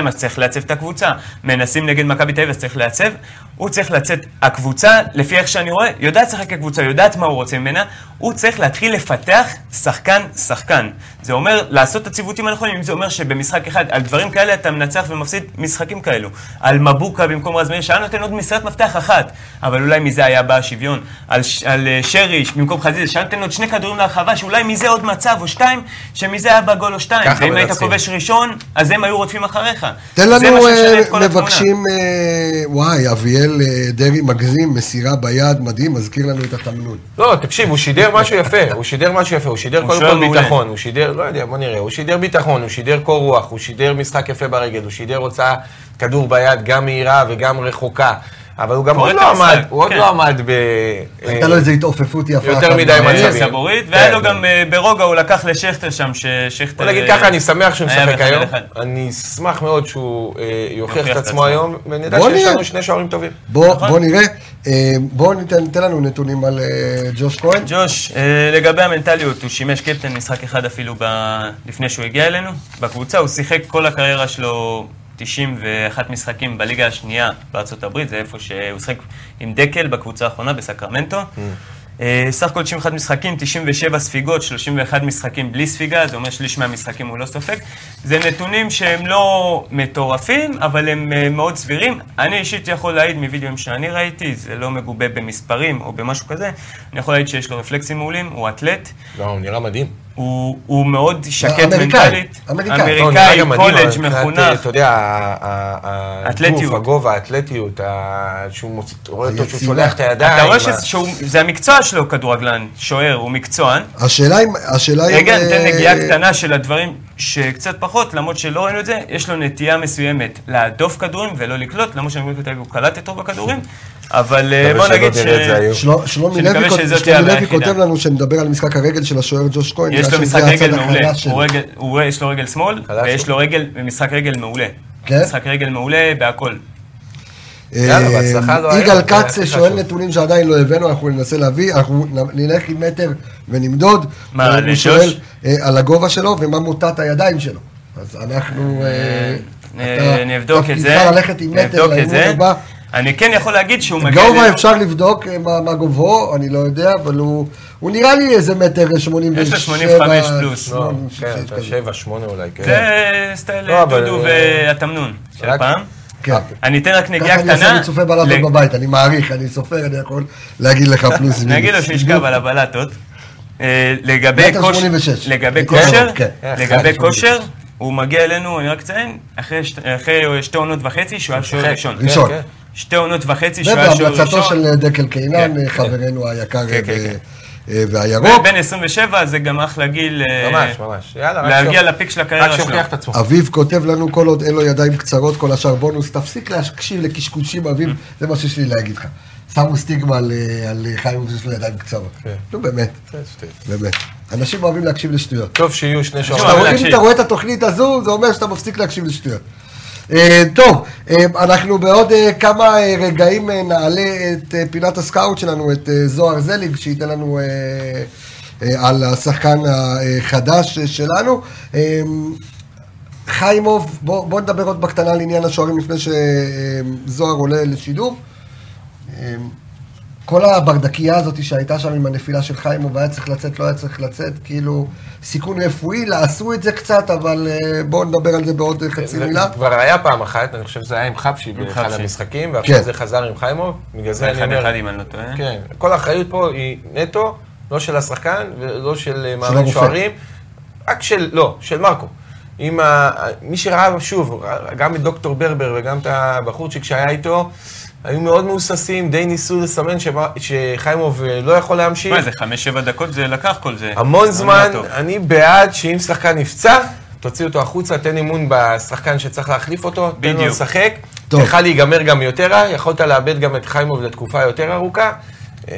אז צריך לייצב את הקבוצה. מנסים נגד מכבי תל אביב, אז צריך לייצב. הוא צריך לצאת, הקבוצה, לפי איך שאני רואה, יודעת לשחק כקבוצה, יודעת מה הוא רוצה ממנה, הוא צריך להתחיל לפתח שחקן-שחקן. זה אומר לעשות את הציוותים הנכונים, אם זה אומר שבמשחק אחד, על דברים כאלה אתה מנצח ומפסיד משחקים כאלו. על מבוקה במקום רז מאיר, שהיה נותן עוד מסירת מפתח אחת, אבל אולי מזה היה בא השוויון. על, ש- על אה, שריש במקום חזיזה, שהיה נותן עוד שני כדורים להרחבה, שאולי מזה עוד מצב או שתיים, שמזה היה בא גול או שתיים. ואם היית. כובש ראשון, אז הם היו רודפים אחריך. תן לנו, אה. מבקשים, אה, וואי, אביאל אה, דרעי מגזים, מסירה ביד, מדהים, מזכיר לנו את התמנון. לא, תקשיב, הוא שידר משהו יפה, הוא שידר משהו יפה, הוא שידר קודם כל. ביטחון, הוא שידר, לא יודע, בוא נראה, הוא שידר ביטחון, הוא שידר קור רוח, הוא שידר משחק יפה ברגל, הוא שידר הוצאה כדור ביד גם מהירה וגם רחוקה, אבל הוא גם עוד לא עמד, הוא עוד כן. לא עמד ב... הייתה לו איזו התעופפות יפה. יותר מדי. מצבים. אה, סבורית, והיה כן. לו גם אה, ברוגע, הוא לקח לשכטר שם, ששכטר... בוא נגיד אה, ככה, אני שמח שהוא משחק היום. אני אשמח מאוד שהוא אה, יוכיח את עצמו. היום, ונדע שיש. לנו שני שוערים טובים. בוא נכון. נראה, אה, בוא ניתן לנו נתונים על אה, ג'וש כהן. ג'וש, אה, לגבי המנטליות, הוא שימש קפטן משחק אחד אפילו ב... לפני שהוא הגיע אלינו. בקבוצה הוא שיחק כל הקריירה שלו 91 משחקים בליגה השנייה בארצות הברית, זה איפה שהוא שיחק עם דקל בקבוצה האחרונה בסקרמנטו. אה, סך הכל 91 משחקים, 97 ספיגות, 31 משחקים בלי ספיגה, זה אומר שליש מהמשחקים הוא לא סופג. זה נתונים שהם לא מטורפים, אבל הם אה, מאוד סבירים. אני אישית יכול להעיד מווידאוים שאני ראיתי, זה לא מגובה במספרים או במשהו כזה, אני יכול להעיד שיש לו רפלקסים מעולים, הוא אתלט, לא, הוא נראה מדהים. הוא, הוא מאוד שקט אמריקאי, מנטלית. אמריקאי. לא, אמריקאי, קולג', מבחינת, מחונך. אתה יודע, ה- ה- הגוף, אתלטיות. הגובה, האתלטיות, שהוא רואה אותו שהוא. שולח את הידיים. אתה רואה שזה המקצוע שלו, כדורגלן, שוער, הוא מקצוען. השאלה אם, השאלה אם... רגע, ניתן אה, נגיעה קטנה של הדברים שקצת פחות, למרות שלא ראינו את זה, יש לו נטייה מסוימת להדוף כדורים ולא לקלוט, למרות שאני אומר הוא קלט את רוב הכדורים, אבל אה, בוא נגיד ש... שלומי לוי. כותב לנו שנדבר על משחק הרגל של השוער ג'וש כהן. יש לו משחק רגל מעולה, יש לו רגל שמאל, ויש? לו רגל, משחק רגל מעולה. כן? משחק רגל מעולה בהכל. יאללה, בהצלחה לו אה, היום, יגאל זה כץ הכי שואל חשוב. נתונים שעדיין לא הבאנו, אנחנו ננסה להביא, אנחנו נלך עם מטר ונמדוד. מה, הוא לשוש? שואל אה, על הגובה שלו ומה מוטת הידיים שלו. אז אנחנו... אה, אה, נבדוק את זה. ללכת עם מטר לאימון. הבא. אני כן יכול להגיד שהוא מגיע... גובה אפשר לבדוק אה, מה גובהו, אני לא יודע, אבל הוא הוא נראה לי איזה מטר 87. יש לו 85 פלוס. לא, 86 כן, אתה כזה. שבע, שמונה אולי, כן. זה סטייל לא, דודו אה, והתמנון של פעם. כן. אני אתן רק נגיעה ככה אני עושה, קטנה. אני צופה בלטות בבית, אני מעריך, אני סופר, אני יכול להגיד לך פלוס אני אגיד לו שישכב על הבלטות. אה, לגבי כושר, 86. לגבי כן, כושר, כן. לגבי כושר, הוא מגיע אלינו, אני רק אציין, אחרי שת- אחרי שתי עונות וחצי שהוא היה שוער שיחק. ראשון. ראשון. כן, כן. שתי עונות וחצי שהוא היה שוער ובהמלצתו ראשון. של דקל קינן, כן, חברנו היקר כן, כן, כן. אה, והירוק. ובן 27 זה גם אחלה גיל אה, ממש, ממש. יאללה, רק להגיע שיוכ- לפיק של הקריירה רק שלו. שיוכיח את עצמו. אביב כותב לנו, כל עוד אין לו ידיים קצרות, כל השאר בונוס, תפסיק להקשיב לקשקושים, אביב, זה מה שיש לי להגיד לך. שמו סטיגמה על, אה, על חיים שיש לו ידיים קצרות. כן. נו באמת, שטויות. באמת. אנשים אוהבים להקשיב לשטויות. טוב שיהיו שני כשאתה אם להקשיב. אתה רואה את התוכנית הזו, זה אומר שאתה מפסיק להקשיב לשטויות. אה, טוב, אה, אנחנו בעוד אה, כמה רגעים נעלה את פינת הסקאוט שלנו, את זוהר זליג, שייתן לנו על השחקן החדש שלנו. חיימוב, בוא, בוא נדבר עוד בקטנה על עניין השוערים לפני שזוהר עולה לשידור. כל הברדקייה הזאת שהייתה שם עם הנפילה של חיימוב, היה צריך לצאת, לא היה צריך לצאת, כאילו, סיכון רפואי, עשו את זה קצת, אבל אה, בואו נדבר על זה בעוד אה, חצי זה מילה. כבר היה פעם אחת, אני חושב שזה היה עם חבשי באחד. המשחקים, ועכשיו כן. זה חזר עם חיימוב, בגלל זה זה אני אומר, אחד אם אני לא טועה. כן, כל האחריות פה היא נטו, לא של השחקן ולא של אה, מאמן. שוערים, רק של, לא, של מרקו. עם ה... מי שראה, שוב, גם את דוקטור ברבר וגם את הבחורצ'יק שהיה איתו, היו מאוד מהוססים, די ניסו לסמן שמה- שחיימוב אה, לא יכול להמשיך. מה זה, חמש-שבע דקות זה לקח כל זה. המון זמן. אני בעד שאם שחקן נפצע, תוציא אותו החוצה, תן אמון בשחקן שצריך להחליף אותו, תן לו. לשחק. טוב. יכול להיגמר גם יותר רע, יכולת לאבד גם את חיימוב לתקופה יותר ארוכה. אה,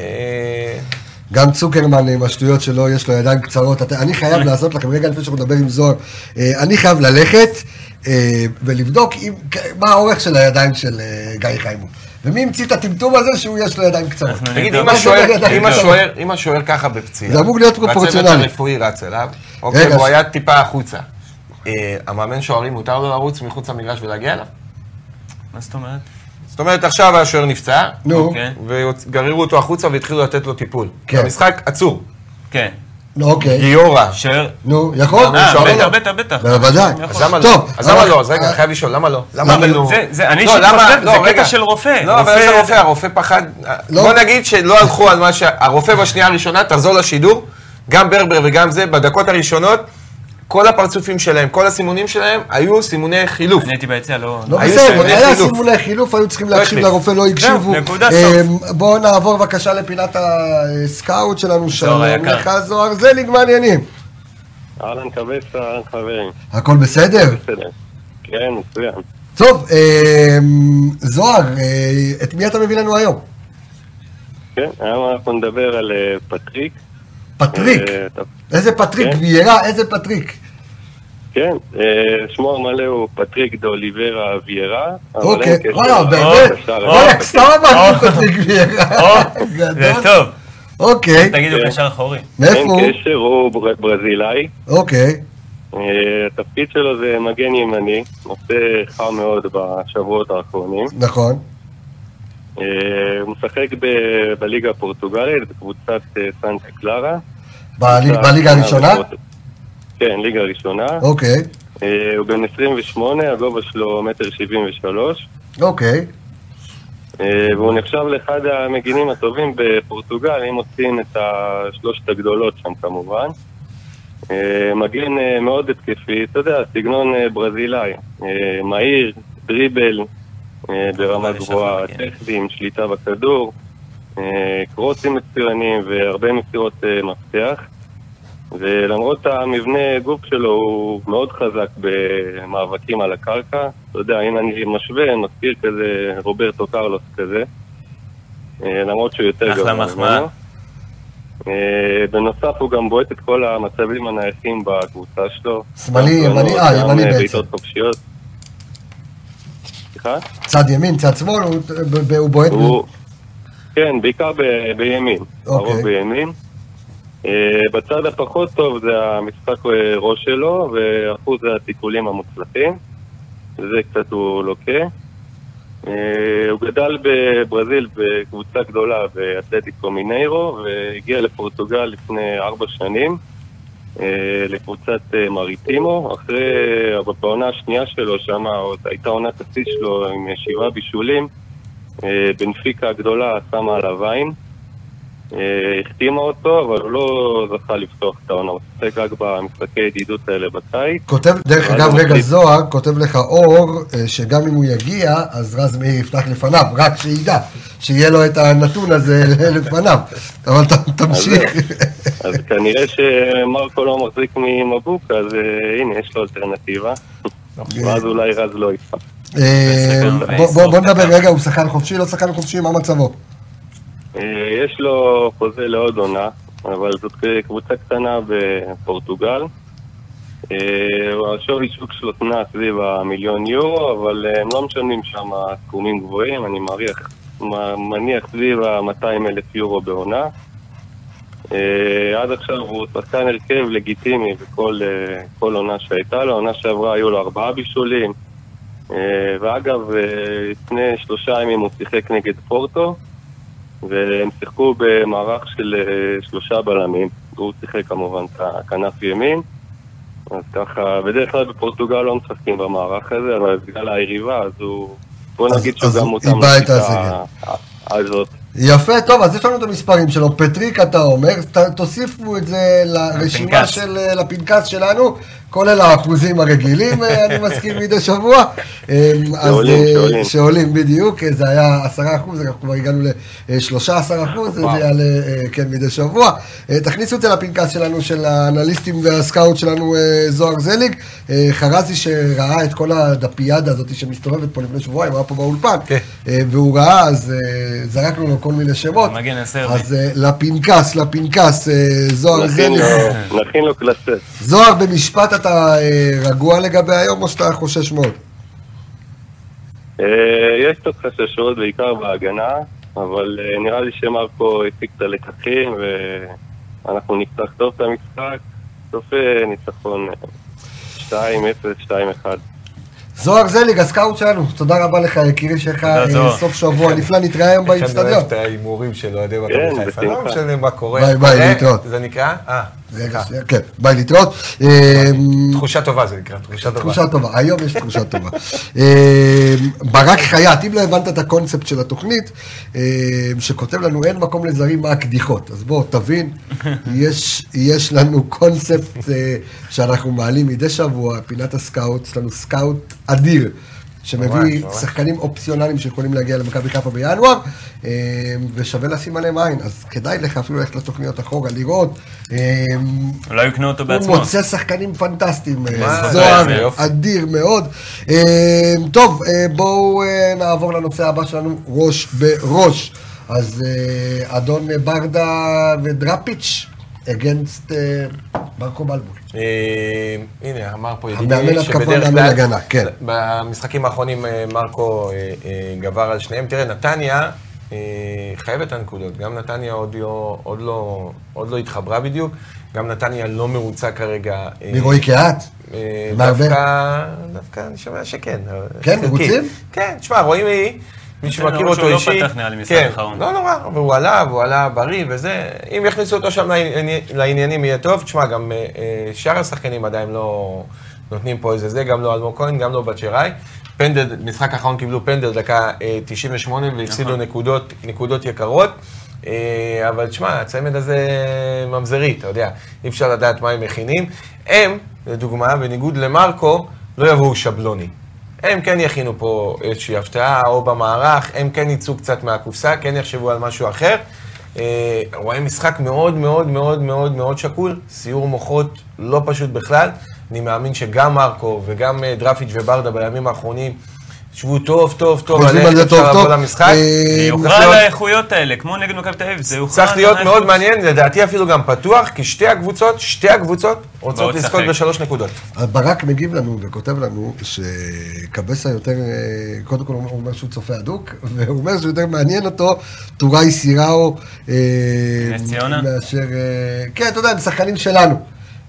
גם צוקרמן עם השטויות שלו, יש לו ידיים קצרות. אתה- אני חייב לעשות לכם, רגע לפני שאנחנו נדבר עם זוהר, אה, אני חייב ללכת ולבדוק אם- מה האורך של הידיים של גיא חיימוב. ומי המציא את הטמטום הזה שהוא יש לו ידיים קצרות. תגיד. אם השוער- ככה בפציעה, זה אמור להיות פרופורציונלי. והצוות הרפואי רץ אליו, אוקיי, והוא היה טיפה החוצה. אה, המאמן שוערים מותר לו לרוץ מחוץ למגרש ולהגיע אליו? מה זאת אומרת? זאת אומרת, עכשיו השוער נפצע, נו, אוקיי. וגררו אותו החוצה והתחילו לתת לו טיפול. כן. המשחק עצור. כן. נו, אוקיי. גיורא. שוער... נו, יכול? אה, בטח, לא. בטח, בטח. בוודאי. אז למה לא? אז למה לא? אז רגע, אני חייב לשאול, למה לא? למה כאילו... זה- אני לא, למה- חושב, לא, זה. קטע של רופא. לא, אבל איזה רופא? הרופא פחד... לא. בוא נגיד שלא הלכו על מה ש... הרופא בשנייה הראשונה, תחזור לשידור, גם ברבר וגם זה, בדקות הראשונות, כל הפרצופים שלהם, כל הסימונים שלהם, היו סימוני חילוף. אני הייתי ביציע, לא... לא בסדר, סימוני היה. סימוני חילוף, היו צריכים להקשיב החליף. לרופא, לא הקשיבו. נקודה, אה, סוף. בואו נעבור בבקשה לפינת הסקאוט שלנו, שלום. לך זוהר זליג, מה העניינים? אהלן קבסה, אהלן חברים. הכל בסדר? בסדר. כן, מצוין. טוב, אה, זוהר, אה, את מי אתה מביא לנו היום? כן, היום אנחנו נדבר על פטריק. פטריק. אה, איזה פטריק? כן. ויירה, איזה פטריק? כן, אה, שמו המלא הוא פטריק דאוליברה ויירה. אין אוקיי, וואלה, באמת? וואלה. סתם אמרתי פטריק ויירה. זה. טוב. אוקיי, תגידו כן. קשר אחורי. מאיפה אין הוא? קשר, הוא בר- ברזילאי. אוקיי, אה, התפקיד שלו זה מגן ימני, נושא חם מאוד בשבועות האחרונים. נכון. אה, הוא משחק ב- בליגה הפורטוגלית, בקבוצת אה, סנטה קלרה. בליגה הראשונה? כן, ליגה ראשונה. אוקיי, אה, הוא בן 28, הגובה שלו מטר 73, אוקיי. והוא נחשב לאחד המגינים הטובים בפורטוגל, אם מוצאים את השלושת הגדולות שם כמובן. מגן מאוד התקפי, אתה יודע, סגנון ברזילאי, מהיר, דריבל, ברמה לשחק, גבוהה, כן. טכני, עם שליטה בכדור, אה, קרוסים מצוינים והרבה מסירות אה, מפתח. ולמרות המבנה גוף שלו הוא מאוד חזק במאבקים על הקרקע. אתה יודע, אם אני משווה, מזכיר כזה רוברטו קרלוס כזה. אה, למרות שהוא יותר אחלה גבוה מחמאה. ממנו. אה, בנוסף הוא גם בועט את כל המצבים הנייחים בקבוצה שלו. שמאלי, ימני, אה, ימני אה, בעצם. בעיטות חופשיות. סליחה? צד ימין, צד שמאל, הוא- הוא בועט. הוא... כן, בעיקר ב- בימין. אוקיי. הרוב בימין. אה, בצד הפחות טוב זה המשחק אה, ראש שלו ואחוז התיקולים המוצלחים. זה קצת הוא לוקה. אה, הוא גדל בברזיל בקבוצה גדולה באתלטיקו מיניירו והגיע לפורטוגל לפני ארבע שנים לקבוצת אה, מריטימו. אחרי, אה, בעונה השנייה שלו, שם עוד הייתה עונת השיא שלו עם שבעה בישולים. אה, בנפיקה הגדולה שמה עליו עין. אה, החתימה אותו, אבל הוא לא זכה לפתוח את העונה, הוא שיחק רק במשחקי ידידות האלה בקיץ. כותב, דרך אגב, רגע. זוהר, כותב לך אור, אה, שגם אם הוא יגיע, אז רז מאיר יפתח לפניו, רק שידע, שיהיה לו את הנתון הזה [LAUGHS] לפניו. אבל ת- תמשיך. אז כנראה שמרקו לא מחזיק ממבוק, אז אה, הנה, יש לו אלטרנטיבה. ואז אולי רז לא יפתח. אה, בסדר, בוא- נדבר רגע, הוא שחקן חופשי, לא שחקן חופשי, מה מצבו? אה, יש לו חוזה לעוד עונה, אבל זאת קבוצה קטנה בפורטוגל. אה, השווי שוק שלו נע סביב המיליון יורו, אבל אה, הם לא משלמים שם סכומים גבוהים, אני מעריך, מניח סביב ה-200 אלף יורו בעונה. עד עכשיו הוא שחקן הרכב לגיטימי בכל כל עונה שהייתה לו, עונה שעברה היו לו ארבעה בישולים. ואגב, לפני שלושה ימים הוא שיחק נגד פורטו, והם שיחקו במערך של אה, שלושה בלמים. הוא שיחק כמובן את הכנף ימין. אז ככה, בדרך כלל בפורטוגל לא משחקים במערך הזה, אבל בגלל היריבה, אז הוא... בוא אז- נגיד שהוא אז גם הוא אותם איבד את לשיטה הזאת. יפה, טוב, אז יש לנו את המספרים שלו. פטריק, אתה אומר, ת- תוסיפו את זה לרשימה. של, אה, לפנקס שלנו, כולל האחוזים הרגילים, אה, אני מזכיר מדי שבוע. אז, שעולים, אה, שעולים. שעולים, בדיוק, אה, זה היה עשרה אחוז, אנחנו כבר הגענו לשלושה עשר אחוז, זה. יעלה, כן, מדי שבוע. תכניסו את זה לפנקס שלנו, של האנליסטים והסקאוט שלנו, זוהר זליג. חרזי שראה את כל הדפיאדה הזאת שמסתובבת פה לפני שבועיים, היה פה באולפן, כן. והוא ראה, אז זרקנו לו כל מיני שמות. אז לפנקס, לפנקס, זוהר זליג. נכין לו קלסס. זוהר, במשפט אתה אה, רגוע לגבי היום, או שאתה חושש מאוד? אה, יש קצת חששות, בעיקר בהגנה, אבל אה, נראה לי שמרקו הפיק את הלקחים, ואנחנו נפתח טוב את המשחק. סוף ניצחון אה, 2-0, 2-1. זוהר זליג, הסקאוט שלנו, תודה רבה לך, יקירי, שלך אה. סוף שבוע נפלא, נתראה היום איך אני באיצטדיון. אוהב את ההימורים של אוהדי מכבי כן, חיפה. לא משנה מה קורה. ביי, ביי, להתראות. זה נקרא? אה, רגע, שנייה, כן, ביי להתראות. אה, תחושה טובה זה נקרא, תחושה טובה. תחושה טובה, היום יש תחושה טובה. אה, ברק חייט, אם לא הבנת את הקונספט של התוכנית, אה, שכותב לנו אין מקום לזרים מה הבדיחות. אז בוא, תבין, [LAUGHS] יש, יש לנו קונספט אה, שאנחנו מעלים מדי שבוע, פינת הסקאוט, יש לנו סקאוט אדיר. שמביא. שחקנים אופציונליים שיכולים להגיע למכבי חיפה בינואר, אה, ושווה לשים עליהם עין, אז כדאי לך אפילו ללכת לתוכניות אחורה, לראות. אה, אולי הוא יקנה אותו הוא בעצמו. מוצא שחקנים פנטסטיים, אה, זוהר. אדיר מאוד. טוב, בואו נעבור לנושא הבא שלנו, ראש בראש. אז אדון ברדה ודראפיץ', against אה, מרקו בלבול. אה, הנה, אמר פה ידידי, שבדרך כלל, כן. במשחקים האחרונים אה, מרקו גבר על שניהם. תראה, נתניה חייבת את הנקודות. גם נתניה עוד לא- לא- עוד לא התחברה בדיוק. גם נתניה לא מרוצה כרגע. מרועי קהת? דווקא, דווקא אני שומע שכן. כן. מרוצים? כן, תשמע, רואים מי, מי שמכיר אותו לא אישית. פתח, נראה לי, משחק כן, האחרון. לא נורא, והוא עלה, והוא עלה בריא וזה. אם יכניסו אותו שם לעני- לעניינים יהיה טוב. תשמע, גם אה, אה, שאר השחקנים עדיין לא נותנים פה איזה זה, גם לא אלמוג כהן, גם לא בת שיראי. פנדל, משחק האחרון קיבלו פנדל דקה אה, 98 והפסידו נכון. נקודות, נקודות יקרות. אה, אבל תשמע, הצמד הזה ממזרי, אתה יודע, אי אפשר לדעת מה הם מכינים. הם, לדוגמה, בניגוד למרקו, לא יבואו שבלוני. הם כן יכינו פה איזושהי הפתעה, או במערך, הם כן יצאו קצת מהקופסה, כן יחשבו על משהו אחר. אה, רואה משחק מאוד מאוד מאוד מאוד מאוד שקול, סיור מוחות לא פשוט בכלל. אני מאמין שגם מרקו וגם אה, דרפיץ' וברדה בימים האחרונים שבו טוב, טוב, טוב, חושבים על זה טוב אפשר טוב. למשחק. אה, זה יוכרע צריך על האיכויות האלה, כמו נגד מכבי תל אביב, זה יוכרע צריך להיות. מאוד מעניין, לדעתי אפילו גם פתוח, כי שתי הקבוצות, שתי הקבוצות רוצות לזכות. בשלוש נקודות. ברק מגיב לנו וכותב לנו שקבסה יותר, אה, קודם כל הוא אומר שהוא צופה הדוק, [LAUGHS] והוא אומר שיותר מעניין אותו טוראי סיראו. אה, נס ציונה? מאשר, אה, כן, אתה יודע, הם שחקנים שלנו.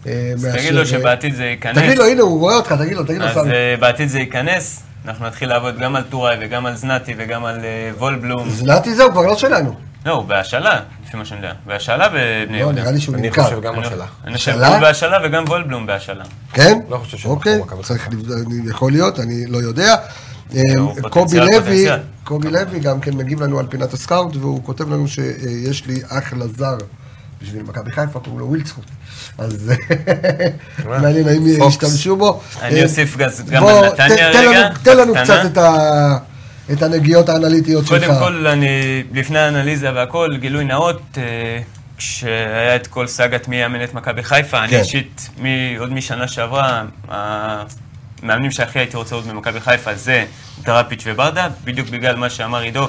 אה, אז תגיד לו אה, שבעתיד זה ייכנס. תגיד לו, הנה, הוא רואה אותך, תגיד לו, תגיד לו, אז סמי. אה, בעתיד זה ייכנס, אנחנו נתחיל לעבוד גם על טוראי וגם על זנתי וגם על אה, וולבלום. זנתי זהו, כבר לא שלנו. לא, הוא בהשאלה, לפי מה שאני יודע. בהשאלה בבני לא, יהודה. נראה לי שהוא אני נמכר. חושב גם אני- השאלה. אני חושב? שהוא בהשאלה וגם וולבלום בהשאלה. כן? לא חושב שהוא אוקיי, צריך לבדוק, אני- יכול להיות, אני לא יודע. אה, קובי לוי. קובי לוי גם כן מגיב לנו על פינת הסקאוט, והוא כותב לנו שיש לי אחלה זר בשביל מכבי חיפה, קוראים לו ווילדסקוט. אז מעניין האם. ישתמשו בו. אני אה, אוסיף גם על נתניה רגע, תן לנו. קצת את ה- את הנגיעות האנליטיות שלך. קודם כל, אני, לפני האנליזה והכל, גילוי נאות, אה, כשהיה את כל סאגת מי יאמן את מכבי חיפה, אני כן. אישית, מ- עוד משנה שעברה, המאמנים שהכי הייתי רוצה עוד במכבי חיפה זה דראפיץ' וברדה, בדיוק בגלל מה שאמר עידו.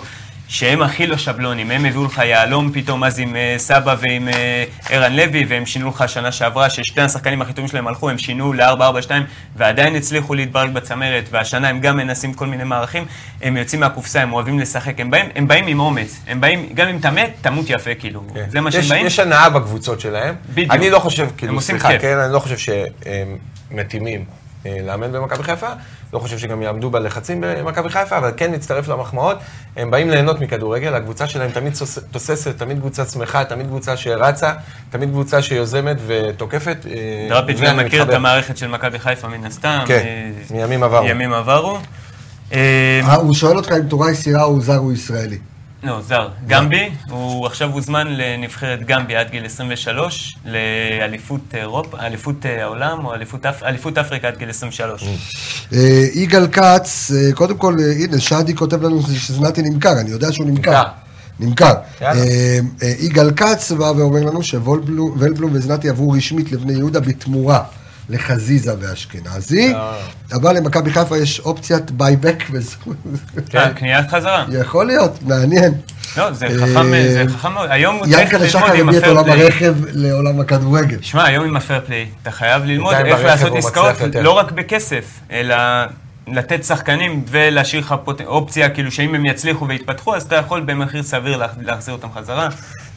שהם הכי לא שבלונים, הם הביאו לך יהלום פתאום אז עם אה, סבא ועם אה, ערן לוי, והם שינו לך שנה שעברה, ששתי השחקנים הכי טובים שלהם הלכו, הם שינו ל-4-4-2, ועדיין הצליחו להתברג בצמרת, והשנה הם גם מנסים כל מיני מערכים, הם יוצאים מהקופסה, הם אוהבים לשחק, הם באים, הם באים עם אומץ, הם באים, גם אם אתה מת, תמות יפה, כאילו, זה מה שהם באים. יש הנאה בקבוצות שלהם. בדיוק. אני לא חושב, כאילו, סליחה. כן, אני לא חושב שהם מתאימים לאמן במכבי חיפה, לא חושב שגם יעמדו בלחצים במכבי חיפה, אבל כן נצטרף למחמאות. הם באים ליהנות מכדורגל, הקבוצה שלהם תמיד תוס- תוססת, תמיד קבוצה שמחה, תמיד קבוצה שרצה, תמיד קבוצה שיוזמת ותוקפת. אה, דראפיץ' גם מכיר את. המערכת של מכבי חיפה מן הסתם. כן, אה, מימים עברו. ימים עברו. אה, אה, הוא שואל אותך אם טוראי סירה הוא זר או ישראלי. לא, זר. גמבי, הוא עכשיו הוזמן לנבחרת גמבי עד גיל 23, לאליפות אירופה, אליפות אה, העולם, או אליפות, אפ... אליפות אפריקה עד גיל 23. אה, יגאל כץ, אה, קודם כל, הנה, שדי כותב לנו שזנתי נמכר, אני יודע שהוא נמכר. נמכר. אה, יגאל כץ בא ואומר לנו שוולבלום וזנתי עברו רשמית לבני יהודה בתמורה לחזיזה ואשכנזי, אה. אבל למכבי חיפה יש אופציית buyback, וזה כן, קניית חזרה. יכול להיות, מעניין. לא, זה אה, חכם, זה חכם מאוד. היום הוא צריך ינקלה ללמוד שחר עם הביא את עולם ה fair play. הרכב לעולם הכדורגל. שמע, היום עם ה fair play, אתה חייב ללמוד איך לעשות עסקאות. לא רק בכסף, אלא לתת שחקנים ולהשאיר לך אופציה, כאילו שאם הם יצליחו ויתפתחו, אז אתה יכול במחיר סביר לה- להחזיר אותם חזרה.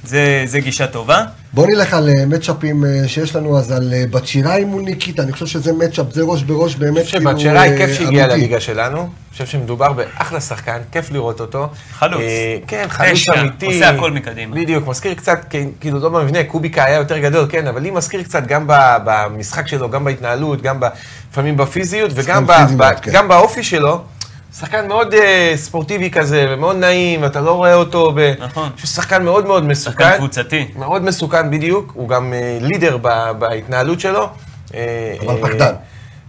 זה זה גישה טובה. בוא נלך על אה, מצ'אפים אה, שיש לנו, אז על אה, בת שיראי מול ניקיטה, אני חושב שזה מצ'אפ, זה ראש בראש באמת אני חושב כאילו שבת אה, כיף שהגיע אמיתי. לליגה שלנו. אני חושב שמדובר באחלה שחקן, כיף לראות אותו. חלוץ. אה, כן, חלוץ תשע, אמיתי. עושה הכל מקדימה. בדיוק, מזכיר קצת, כ- כאילו לא במבנה, קוביקה היה יותר גדול, כן, אבל לי מזכיר קצת גם ב- במשחק שלו, גם בהתנהלות, גם ב- לפעמים בפיזיות, וגם ב- ב- כן. גם באופי שלו. שחקן מאוד אה, ספורטיבי כזה, ומאוד נעים, ואתה לא רואה אותו ב... נכון. שהוא שחקן מאוד מאוד מסוכן. שחקן קבוצתי. מאוד מסוכן בדיוק, הוא גם אה, לידר ב- בהתנהלות שלו. אה, אבל אה, פחדן.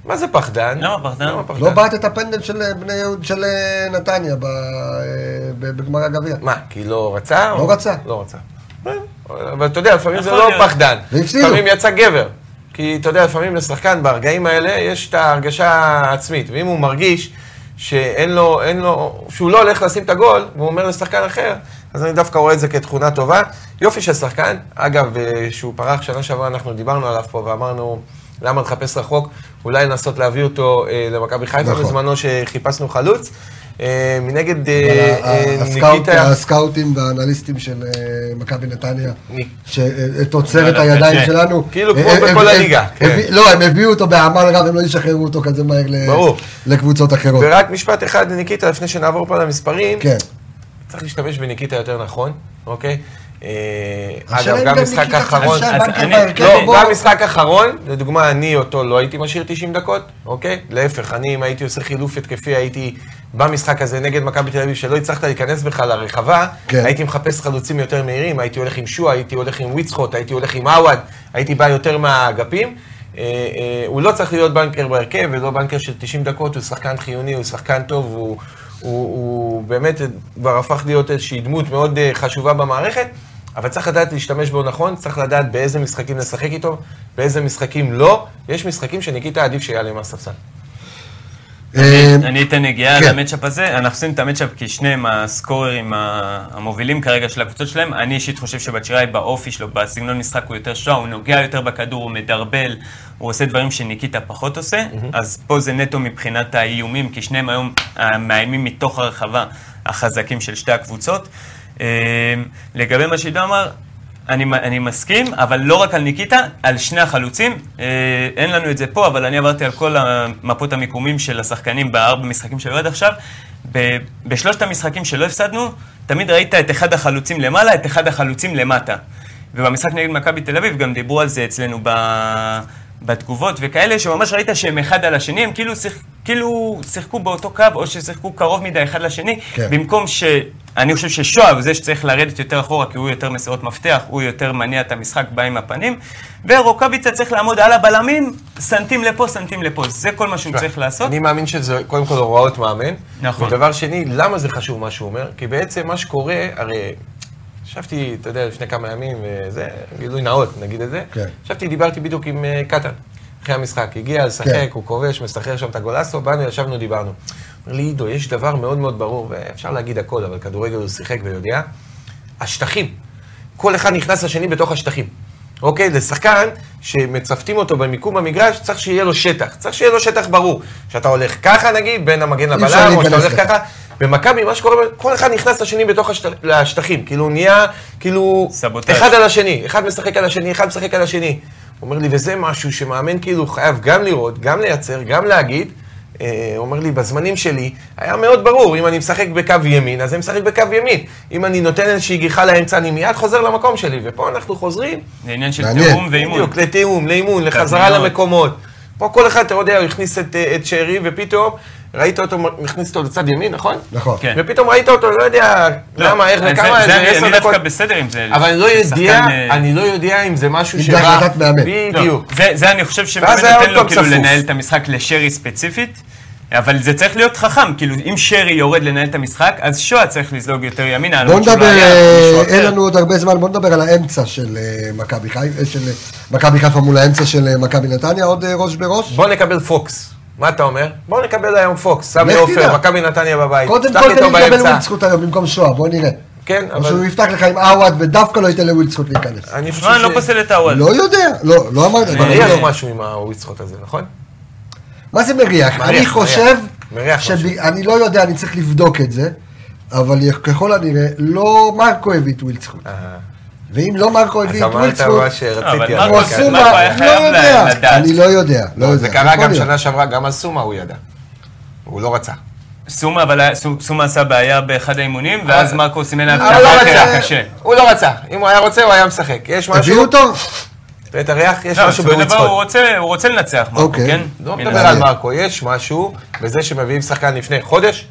מה זה פחדן? למה פחדן? לא בעט את הפנדל של אה, בני יהוד, של נתניה ב- בגמר הגביע. מה, כי לא רצה? לא או- רצה. לא רצה. אבל אתה יודע, לפעמים זה לא להיות. פחדן. והפסידו. לפעמים יצא גבר. כי אתה יודע, לפעמים לשחקן ברגעים האלה יש את ההרגשה העצמית, ואם הוא מרגיש שאין לו, אין לו, שהוא לא הולך לשים את הגול, והוא אומר לשחקן אחר, אז אני דווקא רואה את זה כתכונה טובה. יופי של שחקן, אגב, אה, שהוא פרח שנה שעברה, אנחנו דיברנו עליו פה ואמרנו, למה לחפש רחוק? אולי לנסות להביא אותו אה, למכבי חיפה נכון. בזמנו שחיפשנו חלוץ. אה, מנגד אה, אה, ניקיטה... הסקאוטים והאנליסטים של מכבי נתניה, ני- שתוצרת לא, הידיים דווקא שלנו. כאילו כמו בכל הליגה, כן. לא, הם הביאו אותו בעמל רב, הם לא ישחררו אותו כזה מהר. לקבוצות אחרות. ורק משפט אחד לניקיטה, לפני שנעבור פה למספרים. כן. צריך להשתמש בניקיטה יותר נכון, אוקיי? אה, אגב, גם משחק בהרכב, לא, גם משחק האחרון, לדוגמה, אני אותו לא הייתי משאיר 90 דקות, אוקיי? להפך, אני, אם הייתי עושה חילוף התקפי, הייתי במשחק הזה נגד מכבי תל אביב, שלא הצלחת להיכנס בכלל לרחבה, כן. הייתי מחפש חלוצים יותר מהירים, הייתי הולך עם שועה, הייתי הולך עם וויצחוט, הייתי הולך עם עווד, הייתי בא יותר מהאגפים. אה, אה, הוא לא צריך להיות בנקר בהרכב, ולא בנקר של 90 דקות, הוא שחקן חיוני, הוא שחקן טוב, הוא, הוא, הוא באמת כבר הפך להיות איזושהי דמות מאוד אה, חשובה במערכת, אבל צריך לדעת להשתמש בו נכון, צריך לדעת באיזה משחקים לשחק איתו, באיזה משחקים לא. יש משחקים שניקיטה עדיף שיעלה מהספסל. אה, אני אתן נגיעה כן. למצ'אפ הזה, אנחנו עושים את המצ'אפ כי שניהם הסקוררים המובילים כרגע של הקבוצות שלהם. אני אישית חושב שבצ'יראי באופי שלו, בסגנון משחק הוא יותר שואה, הוא נוגע יותר בכדור, הוא מדרבל, הוא עושה דברים שניקיטה פחות עושה, אז פה זה נטו מבחינת האיומים, כי שניהם היום המאיימים מתוך הרחבה החזקים של שתי הקבוצות. אה, לגבי מה שעידו אמר, אני, אני מסכים, אבל לא רק על ניקיטה, על שני החלוצים. אה, אין לנו את זה פה, אבל אני עברתי על כל המפות המיקומים של השחקנים בארבע משחקים שהיו עד עכשיו. ב, בשלושת המשחקים שלא הפסדנו, תמיד ראית את אחד החלוצים למעלה, את אחד החלוצים למטה. ובמשחק נגד מכבי תל אביב גם דיברו על זה אצלנו ב... בתגובות וכאלה, שממש ראית שהם אחד על השני, הם כאילו, שיח, כאילו שיחקו באותו קו, או ששיחקו קרוב מדי אחד לשני, כן. במקום ש... אני חושב ששואה הוא זה שצריך לרדת יותר אחורה, כי הוא יותר מסירות מפתח, הוא יותר מניע את המשחק, בא עם הפנים, ורוקאביצה צריך לעמוד על הבלמים, סנטים לפה, סנטים לפה, זה כל מה שהוא צריך לעשות. אני מאמין שזה קודם כל הוראות מאמן. נכון. ודבר שני, למה זה חשוב מה שהוא אומר? כי בעצם מה שקורה, הרי... ישבתי, אתה יודע, לפני כמה ימים, וזה, גילוי נאות, נגיד את זה. כן. ישבתי, דיברתי בדיוק עם אה, קטן, אחרי המשחק. הגיע לשחק, כן. הוא כובש, מסחרר שם את הגולסו, באנו, ישבנו, דיברנו. אומר לי, עידו, יש דבר מאוד מאוד ברור, ואפשר להגיד הכל, אבל כדורגל הוא שיחק ויודע. השטחים. כל אחד נכנס לשני בתוך השטחים. אוקיי? לשחקן שמצוותים אותו במיקום במגרש, צריך שיהיה לו שטח. צריך שיהיה לו שטח ברור. שאתה הולך ככה נגיד, בין המגן לבלם, או שאתה הולך ככה. ככה. במכבי, מה שקורה, כל אחד נכנס לשני בתוך השט... לשטחים. כאילו, נהיה, כאילו, סבוטאז'. אחד על השני. אחד משחק על השני, אחד משחק על השני. הוא אומר לי, וזה משהו שמאמן כאילו חייב גם לראות, גם לייצר, גם להגיד. אה, הוא אומר לי, בזמנים שלי, היה מאוד ברור, אם אני משחק בקו ימין, אז אני משחק בקו ימין. אם אני נותן איזושהי גיחה לאמצע, אני מיד חוזר למקום שלי. ופה אנחנו חוזרים, זה עניין של. תיאום ואימון. בדיוק, לתיאום, לאימון, לחזרה. למקומות. פה כל אחד, אתה יודע, הוא הכניס את, אה, את שרי, ופתאום ראית אותו, מכניס אותו לצד ימין, נכון? נכון. כן. ופתאום ראית אותו, לא יודע למה, איך זה- וכמה, זה איזה אני- עשר אני דקות. דווקא בסדר עם זה. אבל אני לא יודע, שחקן, אה, אני לא יודע אם זה משהו שבא... זה החלטת מאמן. לא, בדיוק. זה, זה אני חושב שבאמת נותן לו כאילו. לנהל את המשחק לשרי ספציפית. אבל זה צריך להיות חכם, כאילו, אם שרי יורד לנהל את המשחק, אז שועה צריך לזלוג יותר ימינה. בוא נדבר, אה, אין. לנו עוד הרבה זמן, בוא נדבר על האמצע של אה, מכבי חיפה, אה, של מכבי חיפה מול האמצע של מכבי נתניה, עוד ראש בראש? בוא נקבל פוקס. מה אתה אומר? בוא נקבל היום פוקס. סמי עופר. מכבי נתניה בבית. קודם כל תן לי לקבל באמצע. ווילדסקוט היום במקום שועה, בוא נראה. כן, או אבל שהוא יפתח לך עם עווד ודווקא לא ייתן לווילדסקוט להיכנס. אני חושב אני לא פוסל את האוהל. לא יודע, לא, לא אמרתי. אבל מריח לא. משהו עם הוויצחוט הזה, נכון? מה זה מריח? מריח, אני חושב, מריח משהו. אני לא יודע, אני צריך לבדוק את זה, אבל ככל הנראה, לא מרקו הביא את ווילדסקוט. אה, ואם לא מרקו אז הביא את אמרת ווילדסקוט, מה שרציתי. אבל אבל מרקו כמו. עשו סומה, מרקו היה לא יודע, לדעת. אני לא יודע, לא יודע. זה קרה גם. שנה שעברה, גם על סומה הוא ידע. הוא לא רצה. סומה, אבל סומה עשה בעיה באחד האימונים, ואז מרקו סימן להפתעה לא. קשה. הוא לא רצה. אם הוא היה רוצה, הוא היה משחק. יש משהו... הביאו אותו? תראה את הריח, יש לא, משהו דבר הוא. רוצה- הוא רוצה לנצח, מרקו, אוקיי. כן? לא מדבר. על מרקו, יש משהו בזה שמביאים שחקן לפני חודש.